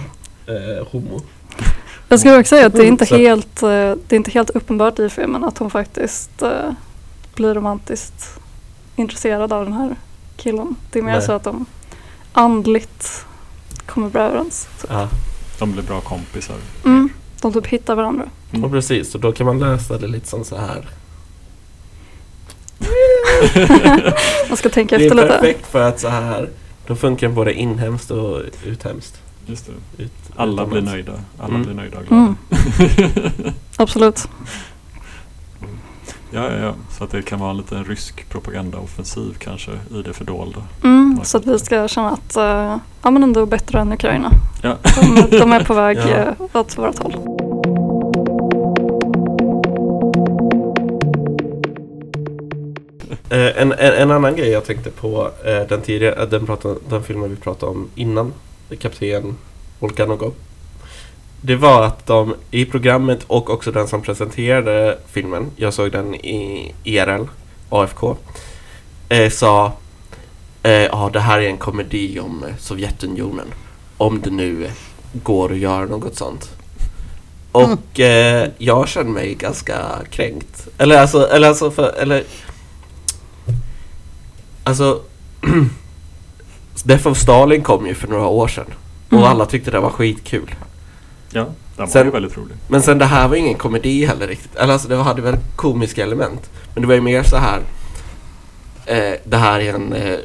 eh, homo? Jag skulle också säga att det är inte Så- helt, eh, det är inte helt uppenbart i filmen att hon faktiskt eh, blir romantiskt intresserad av den här killen. Det är mer Nej. så att de andligt kommer bra överens. Ja, De blir bra kompisar. Mm, de typ hittar varandra. Mm. och precis, och då kan man läsa det lite som så här. *laughs* Man ska tänka Det är efter lite. perfekt för att så här, då funkar både inhemskt och uthemskt. Just det. Ut, Alla blir nöjda. Alla Mm. blir nöjda och glada. Mm, *laughs* absolut. Ja, ja, ja. Så att det kan vara en liten rysk propagandaoffensiv kanske i det fördolda. Mm, så att vi ska känna att eh, ja, men ändå bättre än Ukraina. Ja. De, de är på *laughs* väg Ja. eh, åt vårt håll. Eh, en, en, en annan grej jag tänkte på, eh, den, tidigare, den, pratade, den filmen vi pratade om innan, Kapten Volkanogov. Det var att de i programmet och också den som presenterade filmen, jag såg den i IRL, AFK, eh, sa eh, ja det här är en komedi om eh, Sovjetunionen. Om det nu går att göra något sånt. Och eh, jag känner mig ganska kränkt. Eller alltså, eller alltså för, eller Alltså *clears throat* Death of Stalin kom ju för några år sedan. Och Mm. alla tyckte det var skitkul. Ja, den var Sen- ju väldigt rolig. Men sen det här var ingen komedi heller riktigt. Eller alltså det hade väl komiska element. Men det var ju mer så här. Eh, det här är en eh,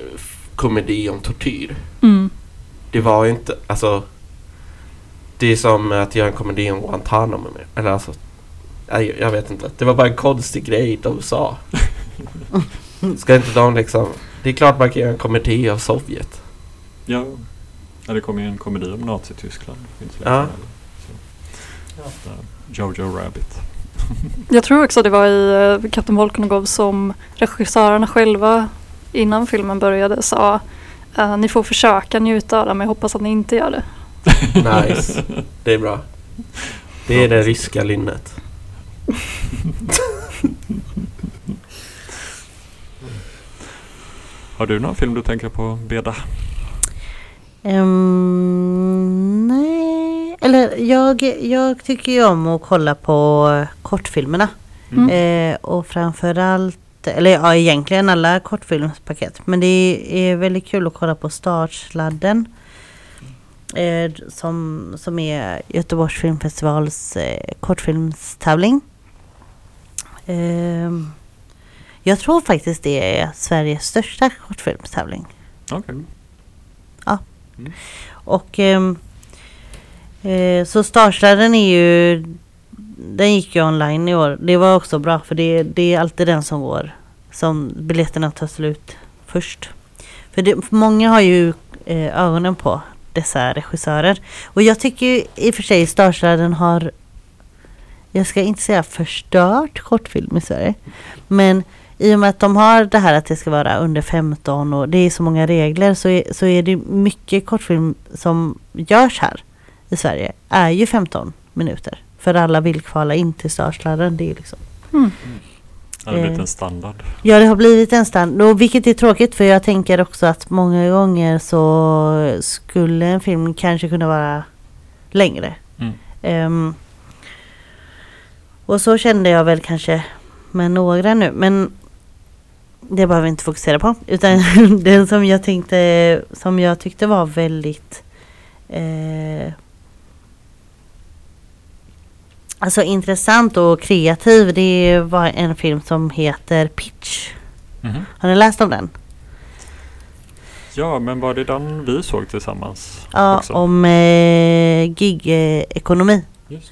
komedi om tortyr. Mm. Det var ju inte, alltså. Det är som att göra en komedi om Guantanamo. med- Eller alltså. Nej, jag vet inte. Det var bara en konstig grej de sa. *laughs* Ska inte de liksom. Det är klart man kan göra en komedi av Sovjet. Ja. ja, det kom ju en komedi om Nazityskland. Ja. Jojo Rabbit. *laughs* Jag tror också det var i uh, Kapten Volkanogov som regissörerna själva innan filmen började sa eh, ni får försöka njuta av det men jag hoppas att ni inte gör det. *laughs* Nice. Det är bra. Det är det ryska lynnet. Har du någon film du tänker på, Beda? Ehm, nej, eller jag, jag tycker ju om att kolla på kortfilmerna. Mm. Eh, och framförallt, eller ja egentligen alla kortfilmspaket. Men det är väldigt kul att kolla på Startsladden. Eh, som, som är Göteborgs filmfestivals eh, kortfilmstävling. Eh, jag tror faktiskt det är Sveriges största kortfilmstävling. Och ehm, eh, så Starsladden är ju Den gick ju online i år. Det var också bra för det, det är alltid den som går Som biljetterna tar slut först. För det, många har ju eh, ögonen på dessa regissörer. Och jag tycker ju i och för sig Starsladden har Jag ska inte säga förstört kortfilm i Sverige. Men i och med att de har det här att det ska vara under 15 och det är så många regler så är, så är det mycket kortfilm som görs här i Sverige är ju 15 minuter. För alla vill kvala in till Starsladden. Det är ju liksom. Mm. Det har blivit Eh. en standard. Ja det har blivit en stand. Och vilket är tråkigt för jag tänker också att många gånger så skulle en film kanske kunna vara längre. Mm. Ehm, och så kände jag väl kanske med några nu. Men det behöver vi inte fokusera på. Utan *laughs* den som jag tänkte, som jag tyckte var väldigt eh, Alltså intressant och kreativ. Det var en film som heter Pitch. Mhm. Har ni läst om den? Ja, men var det den vi såg tillsammans? Ja, också? om eh, gig-ekonomi. Just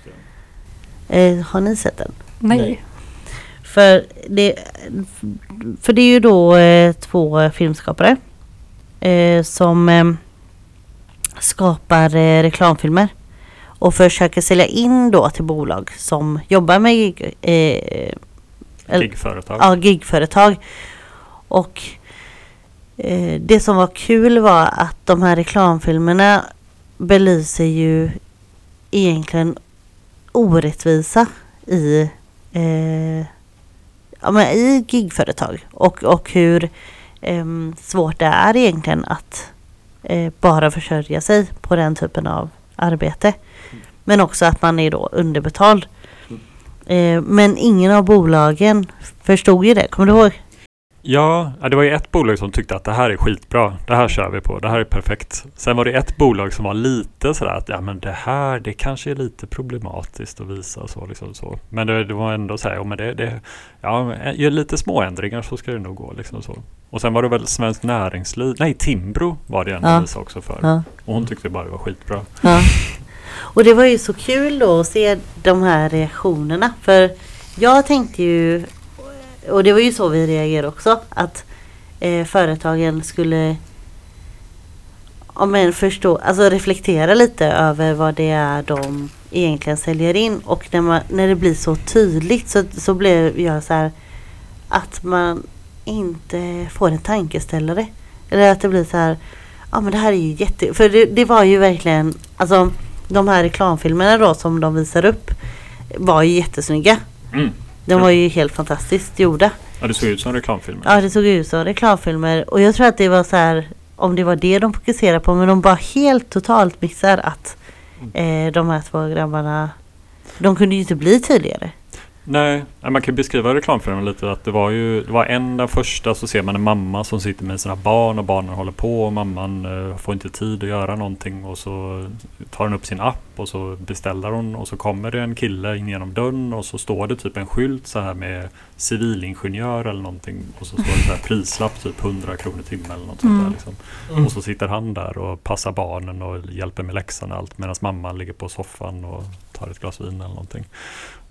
det. Eh, har ni sett den? Nej. Nej. För det, för det är ju då eh, två filmskapare eh, som eh, skapar eh, reklamfilmer. och försöker sälja in då till bolag som jobbar med gig, eh, Gigföretag. ja, gigföretag. Och eh, det som var kul var att de här reklamfilmerna belyser ju egentligen orättvisa i, ja, men i gigföretag och, och hur em, svårt det är egentligen att eh, bara försörja sig på den typen av arbete. Men också att man är då underbetald. Eh, men ingen av bolagen förstod ju det. Kommer du ihåg? Ja, det var ju ett bolag som tyckte att det här är skitbra. Det här kör vi på. Det här är perfekt. Sen var det ett bolag som var lite sådär att ja men det här det kanske är lite problematiskt att visa så liksom så. Men det, det var ändå så här, ja men det, det ja, gör lite små ändringar så ska det nog gå liksom så. Och sen var det väl Svenskt Näringsliv, nej Timbro var det en Ja. visa också för. Ja. Och hon tyckte bara det var skitbra. Ja. Och det var ju så kul då att se de här reaktionerna. För jag tänkte ju, och det var ju så vi reagerade också, att eh, företagen skulle om en förstå, alltså reflektera lite över vad det är de egentligen säljer in. Och när, man, när det blir så tydligt så, så blev jag så här att man inte får en tankeställare. Eller att det blir så här, ja men det här är ju jätte... För det, det var ju verkligen, alltså de här reklamfilmerna då som de visar upp var ju jättesnygga. Mm. De var ju helt fantastiskt gjorda. Ja, det såg ut som reklamfilmer. Ja, det såg ut som reklamfilmer. Och jag tror att det var så här, om det var det de fokuserade på, men de bara helt totalt missar att eh, de här två grabbarna, de kunde ju inte bli tydligare. Nej, man kan beskriva reklamfilmen lite att det var ju det var en den första så ser man en mamma som sitter med sina barn och barnen håller på och mamman eh, får inte tid att göra någonting och så tar hon upp sin app och så beställer hon och så kommer det en kille in genom dörren och så står det typ en skylt så här med civilingenjör eller någonting och så står det så här prislapp typ 100 kronor i timmen eller något sånt där Mm. liksom. Mm. Och så sitter han där och passar barnen och hjälper med läxan och allt medan mamman ligger på soffan och tar ett glas vin eller någonting.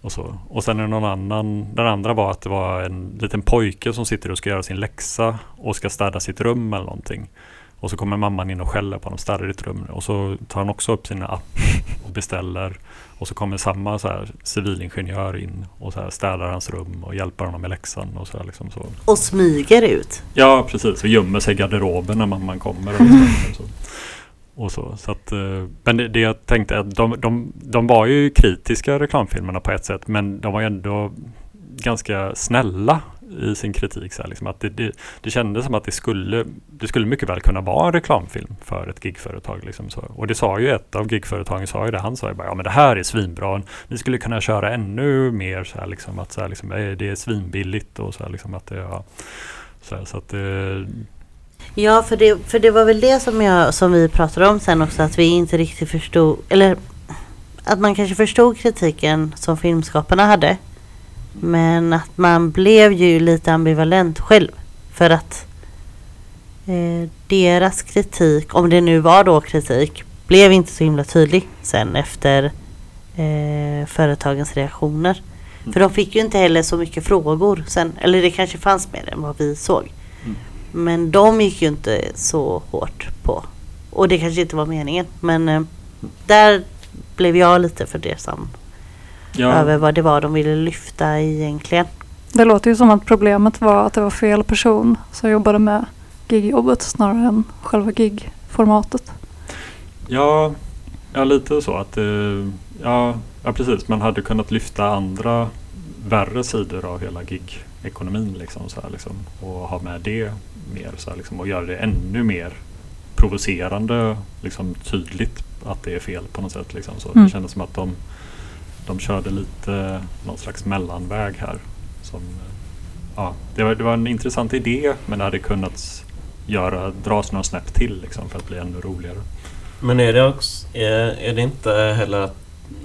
Och, så. och sen är det någon annan, den andra var att det var en liten pojke som sitter och ska göra sin läxa och ska städa sitt rum eller någonting. Och så kommer mamman in och skäller på honom, städar ditt rum. Och så tar han också upp sin app och beställer. Och så kommer samma så här civilingenjör in och så här städar hans rum och hjälper honom med läxan. Och så här liksom så. Och smyger ut. Ja, precis. Och gömmer sig i garderoben när mamman kommer. Och, *laughs* så och så. så att, eh, men det, det jag tänkte är att de, de, de var ju kritiska reklamfilmerna på ett sätt. Men de var ju ändå ganska snälla i sin kritik. Så här, liksom, att det, det, det kändes som att det skulle, det skulle mycket väl kunna vara en reklamfilm för ett gigföretag. Liksom, så. Och det sa ju ett av gigföretagen, sa ju det, han sa ju bara ja men det här är svinbra. vi skulle kunna köra ännu mer så här, liksom, att så här, liksom, det är svinbilligt och så här, liksom, att det, ja, så, här, så att det, Ja, för det, för det var väl det som, jag, som vi pratade om sen också, att vi inte riktigt förstod, eller att man kanske förstod kritiken som filmskaparna hade. Men att man blev ju lite ambivalent själv. För att eh, deras kritik, om det nu var då kritik, blev inte så himla tydlig sen efter eh, företagens reaktioner. För de fick ju inte heller så mycket frågor sen, eller det kanske fanns mer än vad vi såg. Men de gick ju inte så hårt på. Och det kanske inte var meningen. Men eh, där blev jag lite fundersam ja, över vad det var de ville lyfta egentligen. Det låter ju som att problemet var att det var fel person som jobbade med gigjobbet snarare än själva gigformatet. Ja, ja lite så att eh, ja, ja precis. Man hade kunnat lyfta andra värre sidor av hela gig-ekonomin liksom, så här, liksom, och ha med det mer så här, liksom, och göra det ännu mer provocerande liksom, tydligt att det är fel på något sätt. Liksom, så. Mm. Det kändes som att de, de körde lite någon slags mellanväg här. Som, ja, det, var, det var en intressant idé men det hade kunnat göra, dras några snäpp till liksom, för att bli ännu roligare. Men är det också, är, är det inte heller att,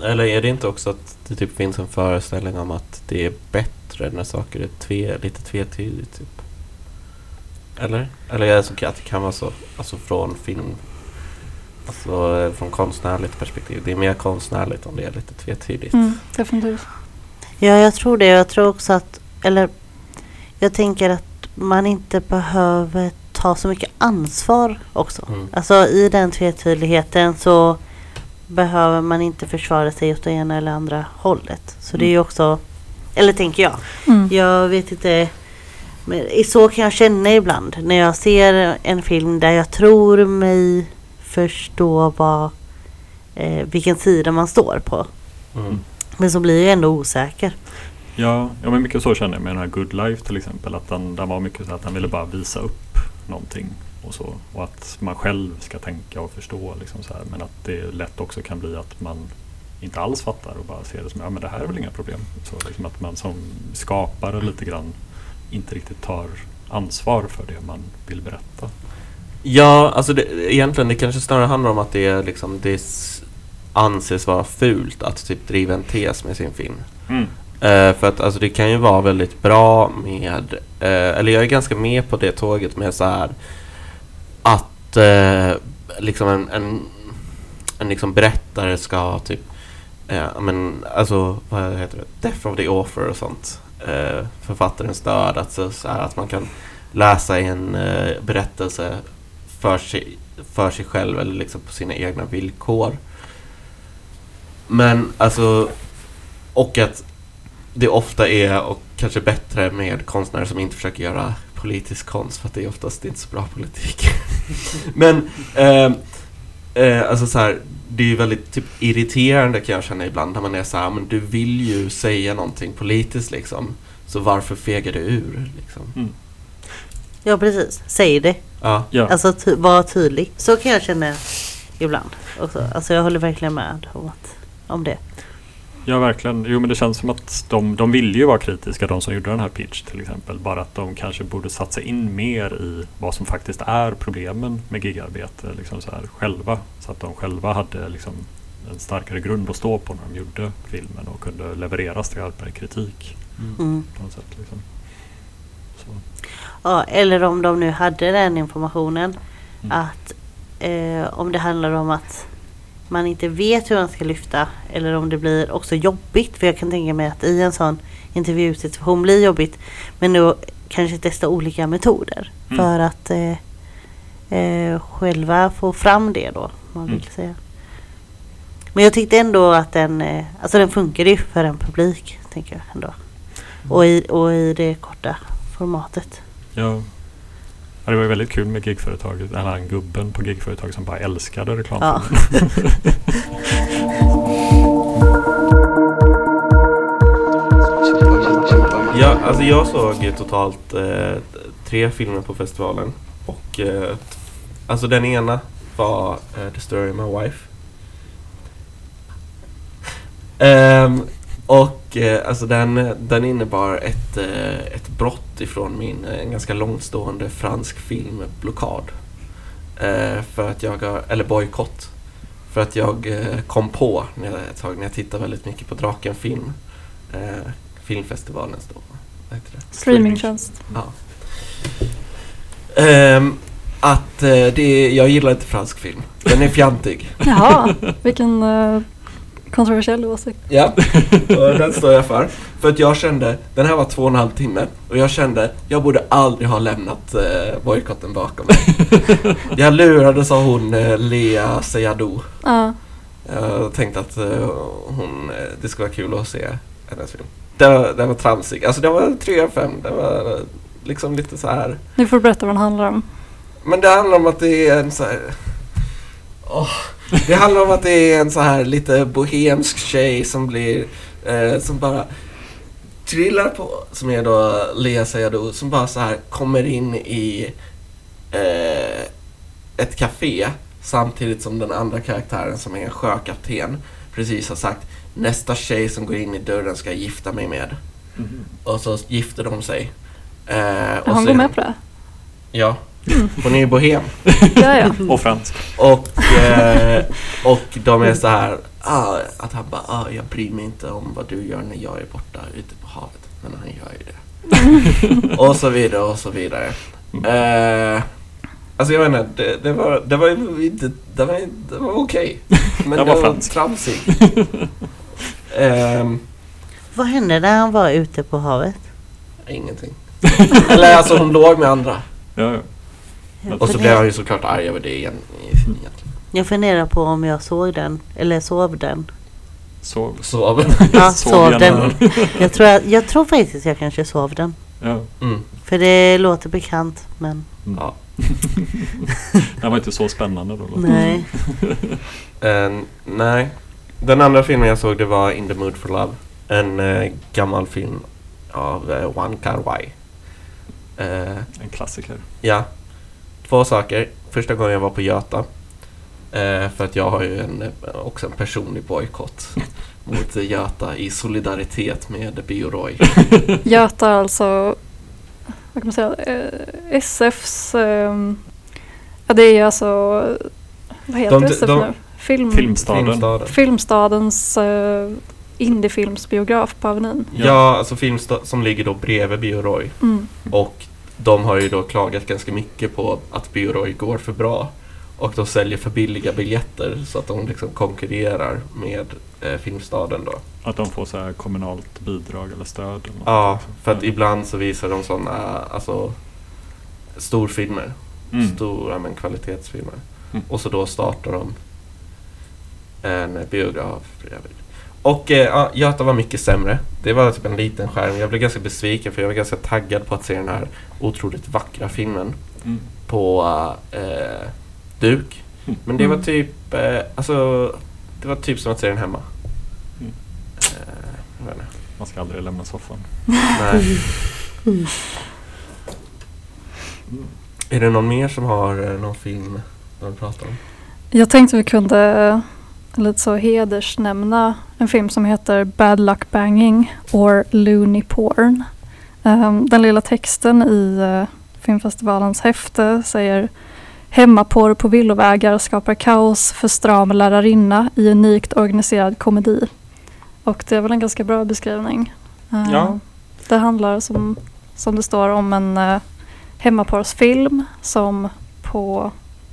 eller är det inte också att det typ finns en föreställning om att det är bättre när saker är tve, lite tvetydigt typ? Eller? Eller det så att det kan vara så, alltså från film, alltså eh, från konstnärligt perspektiv. Det är mer konstnärligt om det är lite tvetydigt. Mm, definitivt. Ja, jag tror det. Jag tror också att, eller jag tänker att man inte behöver ta så mycket ansvar också. Mm. Alltså i den tvetydigheten så behöver man inte försvara sig åt det ena eller andra hållet. Så det är ju också, eller tänker jag. Mm. Jag vet inte. Men i- så kan jag känna ibland när jag ser en film där jag tror mig förstå vad, eh, vilken sida man står på. Mm. Men så blir jag ändå osäker. Ja, ja men mycket så känner jag med den här Good Life till exempel. Att den, den var mycket så att den ville bara visa upp någonting och så. Och att man själv ska tänka och förstå liksom så här. Men att det lätt också kan bli att man inte alls fattar och bara ser det som ja men det här är väl inga problem. Så liksom att man som skapare lite grann inte riktigt tar ansvar för det man vill berätta. Ja, alltså det, egentligen det kanske snarare handlar om att det, är liksom, det anses vara fult att typ driva en tes med sin film. Mm. Eh, för att alltså, det kan ju vara väldigt bra med, eh, eller jag är ganska med på det tåget med så här att eh, liksom en, en, en liksom berättare ska typ, men alltså vad heter det, Death of the Author och sånt. Eh, författarens död, alltså så här att man kan läsa en eh, berättelse för sig, för sig själv eller liksom på sina egna villkor. Men alltså, och att det ofta är, och kanske bättre med konstnärer som inte försöker göra politisk konst för att det är oftast inte så bra politik. *laughs* Men eh, eh, alltså så här, det är ju väldigt typ, irriterande kan jag känna ibland när man är så här, men du vill ju säga någonting politiskt liksom. Så varför fegar du ur liksom? Ja precis, säg det. Ja. Ja. Alltså ty- var tydlig. Så kan jag känna ibland. Också. Alltså jag håller verkligen med om, att, om det. Ja, verkligen. Jo, men det känns som att de, de ville ju vara kritiska, de som gjorde den här pitch till exempel. Bara att de kanske borde satsa in mer i vad som faktiskt är problemen med gigarbete liksom så här, själva. Så att de själva hade liksom en starkare grund att stå på när de gjorde filmen och kunde leverera skarpare kritik. Mm. På något sätt, liksom. så. Ja, eller om de nu hade den informationen. Mm. Att eh, om det handlar om att man inte vet hur man ska lyfta. Eller om det blir också jobbigt. För jag kan tänka mig att i en sån intervjusituation blir jobbigt. Men då kanske testa olika metoder. Mm. För att eh, eh, själva få fram det då. Man vill Mm. säga. Men jag tyckte ändå att den, eh, alltså den funkade ju för en publik. Tänker jag ändå. Och i, och i det korta formatet. Ja. Ja, det var ju väldigt kul med gigföretaget, eller han gubben på gigföretaget som bara älskade reklam. Ja. *laughs* Ja, alltså jag såg totalt eh, tre filmer på festivalen. Och eh, alltså den ena var eh, The Story of My Wife. Ehm, och eh, alltså den, den innebar ett, eh, ett brott ifrån min eh, ganska långstående fransk filmblockad. Eh, för att jag, eller bojkott. För att jag eh, kom på när jag, ett tag när jag tittade väldigt mycket på Draken film. Eh, filmfestivalen då. Vad heter det? Streamingtjänst. Ja. Ehm, att det, jag gillar inte fransk film. Den är fjantig. Jaha, *laughs* vilken kontroversiell åsikt. Ja, *laughs* och den står jag för. För att jag kände, den här var två och en halv timme och jag kände, jag borde aldrig ha lämnat eh, bojkotten bakom mig. *laughs* Jag lurades av hon eh, Lea Seydoux. Ja, Jag tänkte att eh, hon, eh, det skulle vara kul att se hennes film. Den var, den var tramsig. Alltså det var 3 av 5. Det var eh, liksom lite så här. nu får du berätta vad den handlar om. Men det handlar om att det är en så här... Åh, det handlar om att det är en så här lite bohemsk tjej som blir... Eh, som bara trillar på, som är då Lea Seydoux, som bara så här kommer in i eh, ett café samtidigt som den andra karaktären som är en sjökapten precis har sagt nästa tjej som går in i dörren ska jag gifta mig med. Och så gifter de sig. Eh, och så går med på det. Ja. Hon är ju bohem. Ja, ja. Och fransk. Och, eh, och de är så här ah, att han bara ah, jag bryr mig inte om vad du gör när jag är borta ute på havet. Men han gör ju det. och så vidare och så vidare. Eh, alltså jag vet inte, det, det var, det var ju inte, det var, det var okej. Men Den det var var tramsig. *laughs* Ehm, Vad hände när han var ute på havet? ingenting. Eller alltså hon låg med andra. Ja, ja. Och så blev han ju såklart arg över det igen. Jag funderar på om jag såg den, eller sov den. Sov. Sov. Ja, *laughs* Sov den. *laughs* Jag tror, jag, jag tror faktiskt att jag kanske sov den. Ja. Mm. För det låter bekant, men Mm. Ja. *laughs* Den var inte så spännande då. nej. Eh, nej. Den andra filmen jag såg det var In the Mood for Love. En eh, gammal film av eh, Wan Kar Wai. En klassiker. ja. Två saker. Första gången jag var på Göta. Eh, för att jag har ju en, eh, också en personlig bojkott *laughs* mot Göta i solidaritet med Bio Roy. *laughs* Göta alltså, vad kan man säga, eh, SFs, ehm, ja det är alltså, vad heter De- SF de- nu? Film, Filmstaden. Filmstaden. Filmstadens uh, indiefilmsbiograf på Avenyn. Ja, alltså Filmstad som ligger då bredvid Bio Roy. Mm. Och de har ju då klagat ganska mycket på att Bio Roy går för bra. Och de säljer för billiga biljetter så att de liksom konkurrerar med eh, Filmstaden då. Att de får så här kommunalt bidrag eller stöd. Eller Ja, för att ibland så visar de sådana, alltså storfilmer. Mm. Stora men kvalitetsfilmer. Mm. Och så då startar de en biograf bredvid. Och eh, ja, Göta var mycket sämre. Det var typ en liten skärm. Jag blev ganska besviken för jag var ganska taggad på att se den här otroligt vackra filmen Mm. på eh, duk. Mm. Men det var Mm. typ, eh, alltså det var typ som att se den hemma. Mm. Eh. Man ska aldrig lämna soffan. Nej. Är det någon mer som har eh, någon film de vill prata om? Jag tänkte vi kunde lite så hedersnämna en film som heter Bad Luck Banging or Looney Porn. Ehm, den lilla texten i eh, filmfestivalens häfte säger Hemmaporr på villovägar skapar kaos för stram lärarinna i unikt organiserad komedi. Och det är väl en ganska bra beskrivning. Ehm, Ja. Det handlar som, som det står om en uh, hemmaporrsfilm som på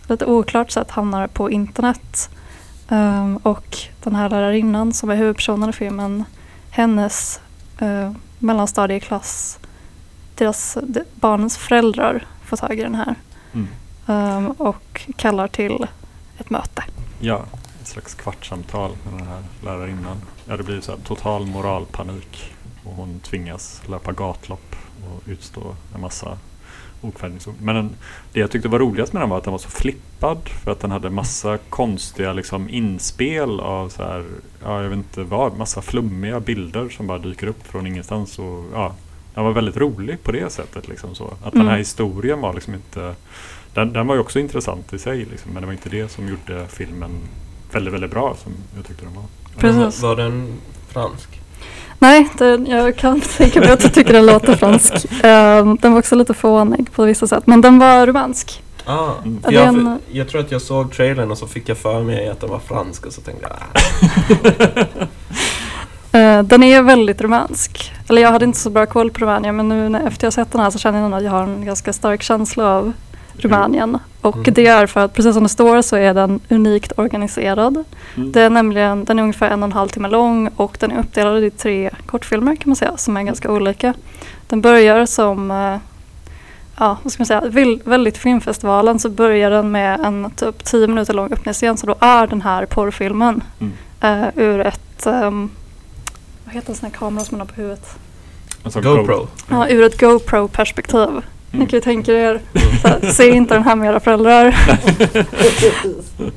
lite oklart sätt hamnar på internet. Ehm, och den här lärarinnan som är huvudpersonen i filmen, hennes uh, mellanstadieklass, deras, de, barnens föräldrar får tag i den här Mm. ehm, och kallar till ett möte. Ja, ett slags kvartssamtal med den här lärarinnan. Ja, det blir så total moralpanik och hon tvingas löpa gatlopp och utstå en massa okvädningsord. Men den, det jag tyckte var roligast med den var att den var så flippad för att den hade massa konstiga liksom, inspel av så här, ja, jag vet inte vad, massa flummiga bilder som bara dyker upp från ingenstans. Och, ja, den var väldigt rolig på det sättet. Liksom så. Att den här Mm. historien var liksom inte den, den var ju också intressant i sig, liksom, men det var inte det som gjorde filmen väldigt, väldigt bra som jag tyckte den var. Precis. Var, var den fransk? Nej, det, jag kan tänka mig att jag tycker den låter fransk. Ehm, den var också lite fånig på vissa sätt, men den var romansk. Ah, Mm. för Ja, jag, jag tror att jag såg trailern och så fick jag för mig att den var fransk och så tänkte jag. *laughs* Eh, den är väldigt romansk. Eller jag hade inte så bra koll på Rumänien men nu när, efter jag sett den här så känner jag att jag har en ganska stark känsla av Rumänien. Och Mm. det är för att precis som det står så är den unikt organiserad. Mm. Det är nämligen, den är ungefär en och en halv timme lång och den är uppdelad i tre kortfilmer kan man säga som är ganska olika. Den börjar som, eh, ja vad ska man säga, vill- väldigt filmfestivalen så börjar den med en typ 10 minuter lång öppningsscen så då är den här porrfilmen Mm. eh, ur ett, ehm, vad heter en sån här kamera som man har på huvudet? GoPro. Ja, ur ett GoPro-perspektiv. Ni Mm. kan ju tänka er, här, se inte den här med era föräldrar. *laughs*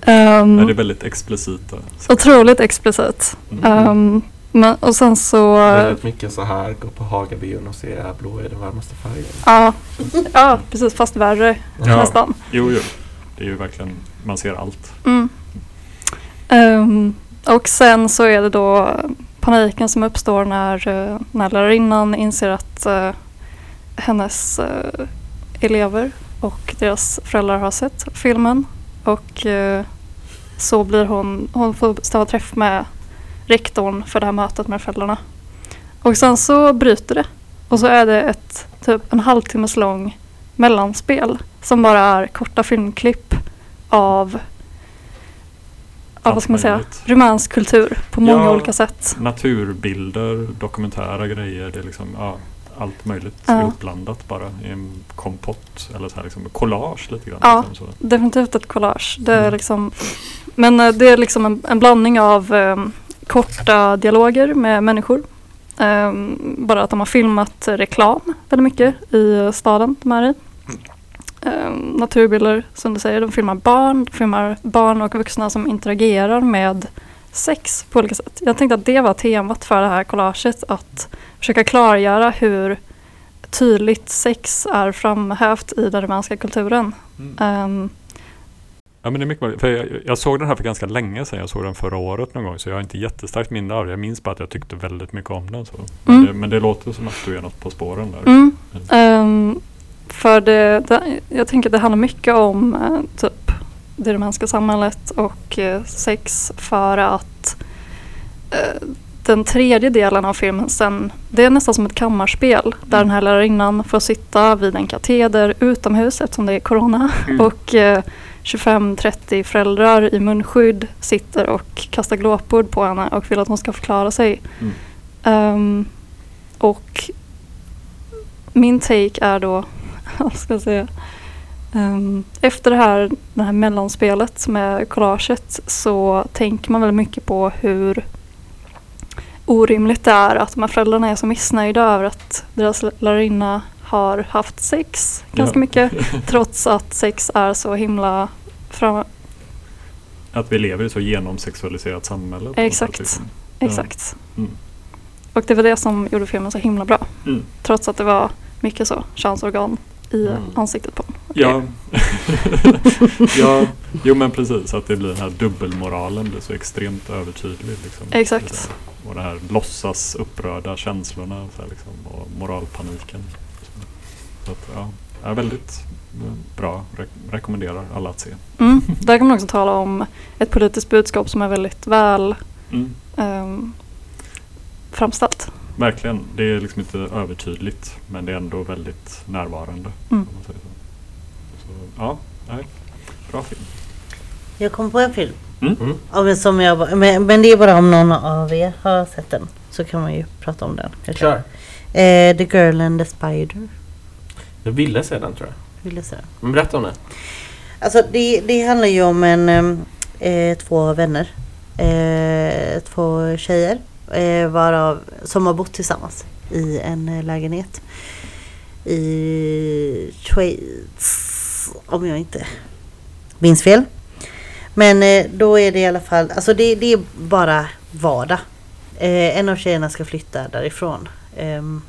Nej, *laughs* det är väldigt explicita. otroligt explicit. Mm. Ehm, men, och sen så, Väldigt mycket så här, gå på Hagabion och se blå är den varmaste färgen. ja, ja precis fast värre Ja. nästan. Jo, jo. Det är ju verkligen, man ser allt. Mm. Ehm, och sen så är det då paniken som uppstår när, uh, när lärarinnan inser att eh, hennes eh, elever och deras föräldrar har sett filmen. Och eh, så blir hon, hon får stava träff med rektorn för det här mötet med föräldrarna. Och sen så bryter det. Och så är det ett typ en halvtimmes lång mellanspel som bara är korta filmklipp av, Allt vad ska man säga, rumänsk kultur på många Ja. olika sätt. Naturbilder, dokumentära grejer. Det är liksom, ja, allt möjligt Ja. ihopblandat bara i en kompott eller så här liksom collage lite grann. Ja. Liksom. Definitivt ett collage. Det är Mm. liksom, men eh, det är liksom en, en blandning av eh, korta dialoger med människor. Eh, bara att de har filmat reklam väldigt mycket i staden de är i. Eh, naturbilder som du säger, de filmar barn, de filmar barn och vuxna som interagerar med sex på olika sätt. Jag tänkte att det var temat för det här collaget, att försöka klargöra hur tydligt sex är framhävt i den rumänska kulturen. Ehm, Ja men det är mycket möjligt. För jag, jag såg den här för ganska länge sedan. Jag såg den förra året någon gång. Så jag har inte jättestarkt minne av det. Jag minns bara att jag tyckte väldigt mycket om den. Så. Men, Mm. det, men det låter som att du är något på spåren där. Mm. Ehm, för det, det, jag tänker att det handlar mycket om eh, typ det rumänska samhället och eh, sex för att eh, den tredje delen av filmen sen, det är nästan som ett kammarspel där den här lärarinnan får sitta vid en kateder utomhus eftersom det är corona Mm. och eh, 25-30 föräldrar i munskydd sitter och kastar glåpord på henne och vill att hon ska förklara sig. Mm. Ehm, och min take är då, *laughs* vad ska jag säga, Ehm, efter det här, det här mellanspelet med collaget så tänker man väldigt mycket på hur orimligt det är att de här föräldrarna är så missnöjda över att deras lärarinna har haft sex ganska Ja. mycket *laughs* trots att sex är så himla fram, Att vi lever i ett så genomsexualiserat samhälle. Exakt. sätt, liksom. Ja. exakt. Mm. Och det var det som gjorde filmen så himla bra. Mm. Trots att det var mycket så könsorgan i Mm. ansiktet på honom. Ja. *laughs* ja, jo men precis. Att det blir den här dubbelmoralen blir så extremt övertydlig. Liksom. Exakt. Och det här låtsas upprörda känslorna så här, liksom, och moralpaniken. Så att, ja, är väldigt bra. Re- rekommenderar alla att se. Mm. Där kan man också tala om ett politiskt budskap som är väldigt väl Mm. ehm, framställt. Verkligen. Det är liksom inte övertydligt men det är ändå väldigt närvarande. Mm. Om man säger så. Så, ja, nej. Bra film. Jag kom på en film. Mm. Mm. Som jag, men, men det är bara om någon av er har sett den. Så kan man ju prata om den. Kör. Eh, the Girl and the Spider. Jag ville se den tror jag. Vill jag säga. Men berätta om den. Alltså det, det handlar ju om en, eh, två vänner. Eh, två tjejer. Eh, varav, som har bott tillsammans i en eh, lägenhet. I Schweiz. Om jag inte minns fel. Men eh, då är det i alla fall, alltså det, det är bara vardag. Eh, en av tjejerna ska flytta därifrån. Ehm,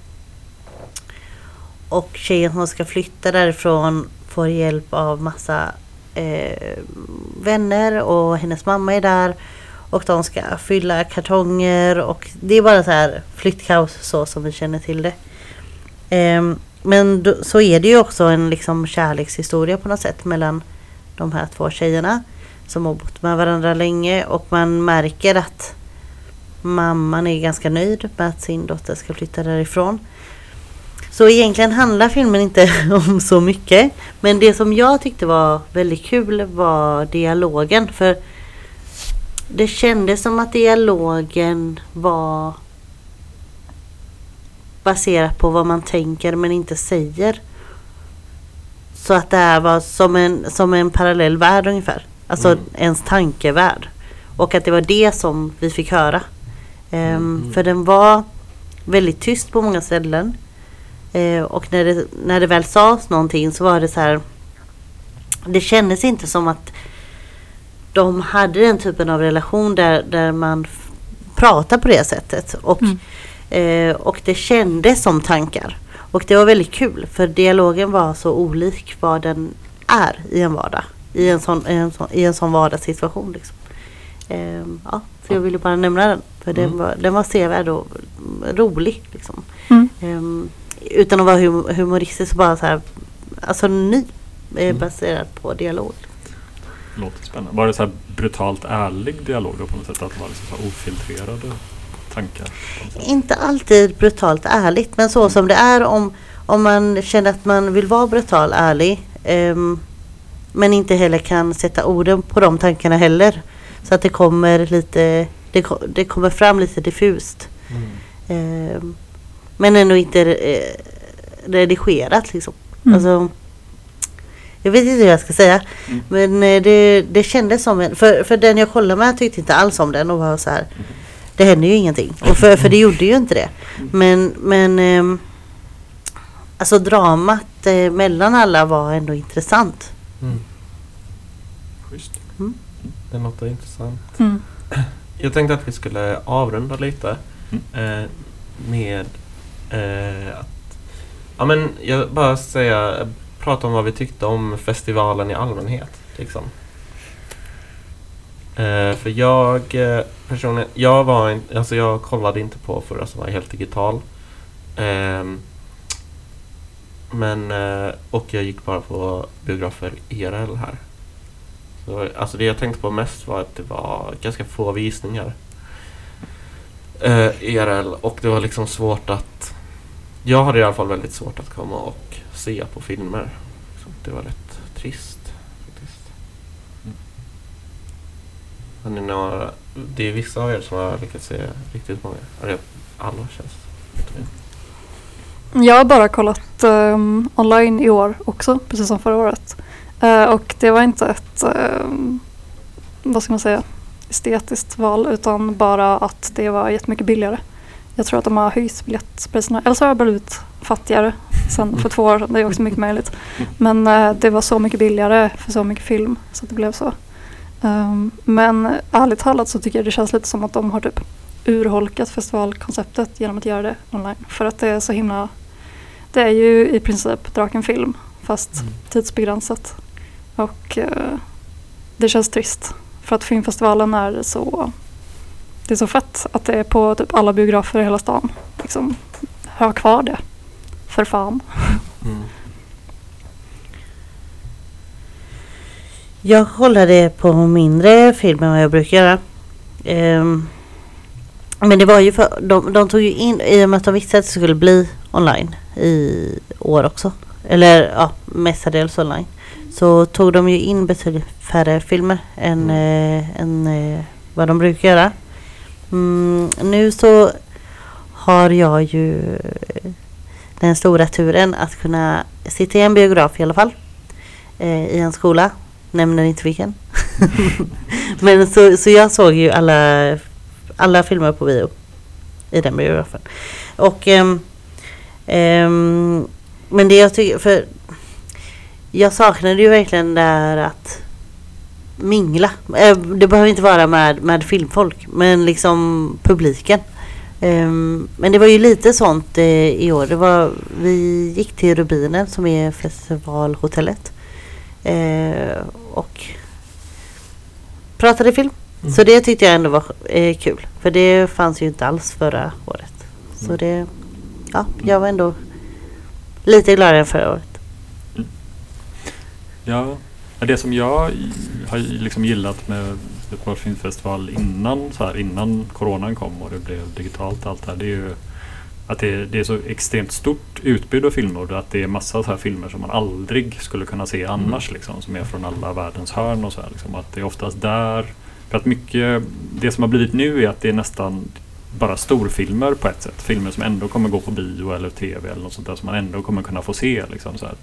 och tjejen som ska flytta därifrån får hjälp av massa eh, vänner och hennes mamma är där. Och de ska fylla kartonger och det är bara så här flyttkaos så som vi känner till det. Um, men då, så är det ju också en liksom kärlekshistoria på något sätt mellan de här två tjejerna som har bott med varandra länge och man märker att mamman är ganska nöjd med att sin dotter ska flytta därifrån. Så egentligen handlar filmen inte *laughs* om så mycket. Men det som jag tyckte var väldigt kul var dialogen. För det kändes som att dialogen var baserat på vad man tänker men inte säger. Så att det här var som en, som en parallell värld ungefär. Alltså Mm. ens tankevärld. Och att det var det som vi fick höra. Ehm, Mm. För den var väldigt tyst på många ställen. Eh, och när det, när det väl sades någonting så var det så här. Det kändes inte som att de hade den typen av relation där, där man pratar på det sättet. Och, Mm. eh, och det kändes som tankar. Och det var väldigt kul för dialogen var så olik vad den är i en vardag. I en sån, i en sån, i en sån vardagssituation. Liksom. Ehm, ja, så jag ville bara nämna den. För den, Mm. var, den var sevärd och rolig. Liksom. Mm. Ehm, utan att vara hum- humoristisk så bara så här. Alltså ny. Eh, Mm. baserad på dialog. Låter spännande. Var det så här brutalt ärlig dialog då på något sätt? Att det var liksom så ofiltrerade tankar? Inte alltid brutalt ärligt men så som det är om, om man känner att man vill vara brutal ärlig. ehm, men inte heller kan sätta orden på de tankarna heller. Så att det kommer lite, det, det kommer fram lite diffust. Mm. Ehm, Men ändå inte eh, redigerat liksom. Mm. Alltså, jag vet inte hur jag ska säga. Mm. Men eh, det, det kändes som en... För, för den jag kollade med tyckte inte alls om den och var så här. Det händer ju ingenting. Och för, för det gjorde ju inte det. Men, men ehm, alltså dramat eh, mellan alla var ändå intressant. Mm. Schysst. Det låter intressant. Mm. Jag tänkte att vi skulle avrunda lite Mm. eh, med eh, att Ja men jag bara säga, prata om vad vi tyckte om festivalen i allmänhet. Liksom. Eh, för jag eh, personligen, jag var in, alltså jag kollade inte på förra som var helt digital. Eh, men, eh, och jag gick bara på biografer IRL här. Så, alltså det jag tänkte på mest var att det var ganska få visningar. Eh, IRL och det var liksom svårt att jag hade i alla fall väldigt svårt att komma och se på filmer. Det var rätt trist. Faktiskt. Mm. Har ni några, det är vissa av er som har lyckats se riktigt många. Eller alla känns Jag har bara kollat ehm, online i år också, precis som förra året. Eh, och det var inte ett, ehm, vad ska man säga, estetiskt val utan bara att det var jättemycket billigare. Jag tror att de har höjt biljettpriserna, eller så har jag blivit fattigare sen för två år sedan. Det är också mycket möjligt. Men eh, det var så mycket billigare för så mycket film så det blev så. Ehm, men ärligt talat så tycker jag det känns lite som att de har typ urholkat festivalkonceptet genom att göra det online. För att det är så himla det är ju i princip Drakenfilm fast Mm. tidsbegränsat. Och eh, det känns trist. För att filmfestivalen är så det är så fett att det är på typ alla biografer i hela stan. Liksom, ha kvar det. För fan. Mm. Jag kollade på mindre film än vad jag brukar göra. Ehm, men det var ju för, de, de tog ju in, i och med att de visste att det skulle bli online i år också. Eller ja, mestadels online. Så tog de ju in betydligt färre filmer än, eh, än eh, vad de brukar göra. Mm, nu så har jag ju den stora turen att kunna sitta i en biograf i alla fall. Eh, I en skola. Nämner inte vilken. *laughs* Men så, så jag såg ju alla, alla filmer på bio. I den biografen. Och ehm, ehm, Men det jag tycker, för jag saknade ju verkligen där att mingla. Eh, Det behöver inte vara med, med filmfolk, men liksom publiken. Ehm, Men det var ju lite sånt eh, i år. Det var, vi gick till Rubinen som är festivalhotellet. Eh, och pratade film. Mm. Så det tyckte jag ändå var eh, kul. För det fanns ju inte alls förra året. Så Mm. det, ja, jag var ändå lite gladare än förra året. Ja, det som jag har liksom gillat med Göteborgs filmfestival innan, så här, innan coronan kom och det blev digitalt allt det här, det är ju att det, det är så extremt stort utbud av filmer och att det är massa så här filmer som man aldrig skulle kunna se annars liksom, som är från alla världens hörn och så här, liksom, att det är oftast där för att mycket, det som har blivit nu är att det är nästan bara storfilmer på ett sätt. Filmer som ändå kommer gå på bio eller tv eller något sånt där som man ändå kommer kunna få se. Liksom, så här.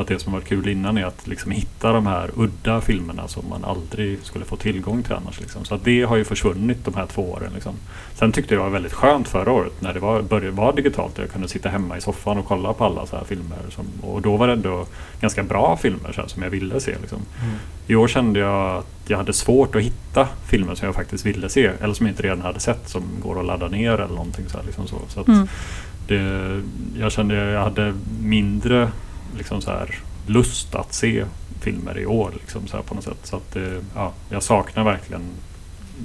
Att det som varit kul innan är att liksom hitta de här udda filmerna som man aldrig skulle få tillgång till annars. Liksom. Så det har ju försvunnit de här två åren. Liksom. Sen tyckte jag det var väldigt skönt förra året när det var, började vara digitalt och jag kunde sitta hemma i soffan och kolla på alla så här filmer. Som, och då var det ändå ganska bra filmer så här, som jag ville se. Liksom. I år kände jag att jag hade svårt att hitta filmer som jag faktiskt ville se eller som jag inte redan hade sett som går att ladda ner eller någonting så här, liksom så. så att Mm. det, jag kände jag hade mindre liksom så här, lust att se filmer i år liksom så här, på något sätt. Så att, det, ja, jag saknar verkligen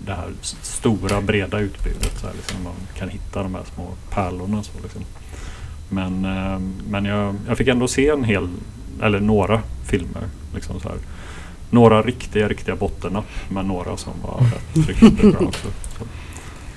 det här stora breda utbudet. Så här, liksom, man kan hitta de här små pärlorna. Så, liksom. Men, eh, men jag, jag fick ändå se en hel, eller några filmer. Liksom så här. Några riktiga, riktiga bottennapp men några som var *laughs* rätt riktigt bra också. Så,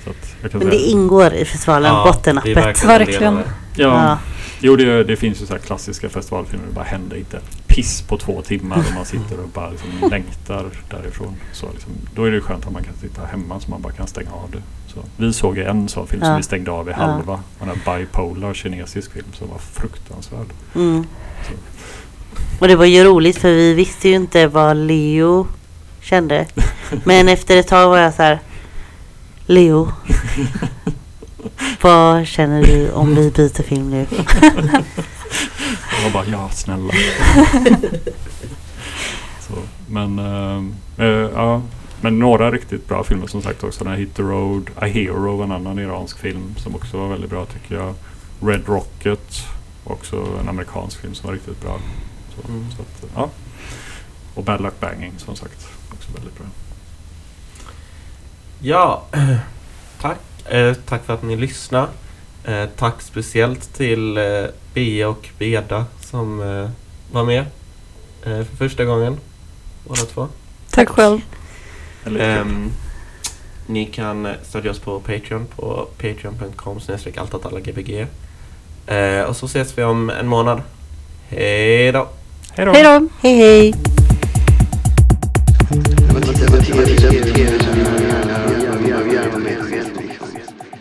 så att jag kan Men det säga, ingår i festivalen, är bottennappet. verkligen Verkligen. ja, Ja. Jo, det, det finns ju så här klassiska festivalfilmer. Det bara händer inte piss på två timmar och man sitter och bara liksom längtar därifrån. Så liksom, då är det skönt att man kan sitta hemma så man bara kan stänga av det. Så, vi såg en sån film som Ja. vi stängde av i Ja. halva. En bipolar kinesisk film som var fruktansvärd. Mm. Och det var ju roligt för vi visste ju inte vad Leo kände. *laughs* Men efter ett tag var jag så här. Leo. *laughs* *laughs* vad känner du om vi byter film nu? Jag bara ja, snälla. *laughs* så, men, eh, eh, ja, men några riktigt bra filmer som sagt också. Den här Hit the Road, A Hero, en annan iransk film som också var väldigt bra tycker jag. Red Rocket, också en amerikansk film som var riktigt bra. Så, Mm. så att, ja. Och Bad Luck Banging som sagt, också väldigt bra. Ja, *clears throat* tack. Eh, tack för att ni lyssnade. Eh, tack speciellt till eh, Bea och Beda som eh, var med eh, för första gången. Båda två. Tack själv. Ehm, ni kan eh, stödja oss på Patreon på patreon.com alltatallagbg. Eh, och så ses vi om en månad. Hej då! Hej då! Hej då! Hej hej!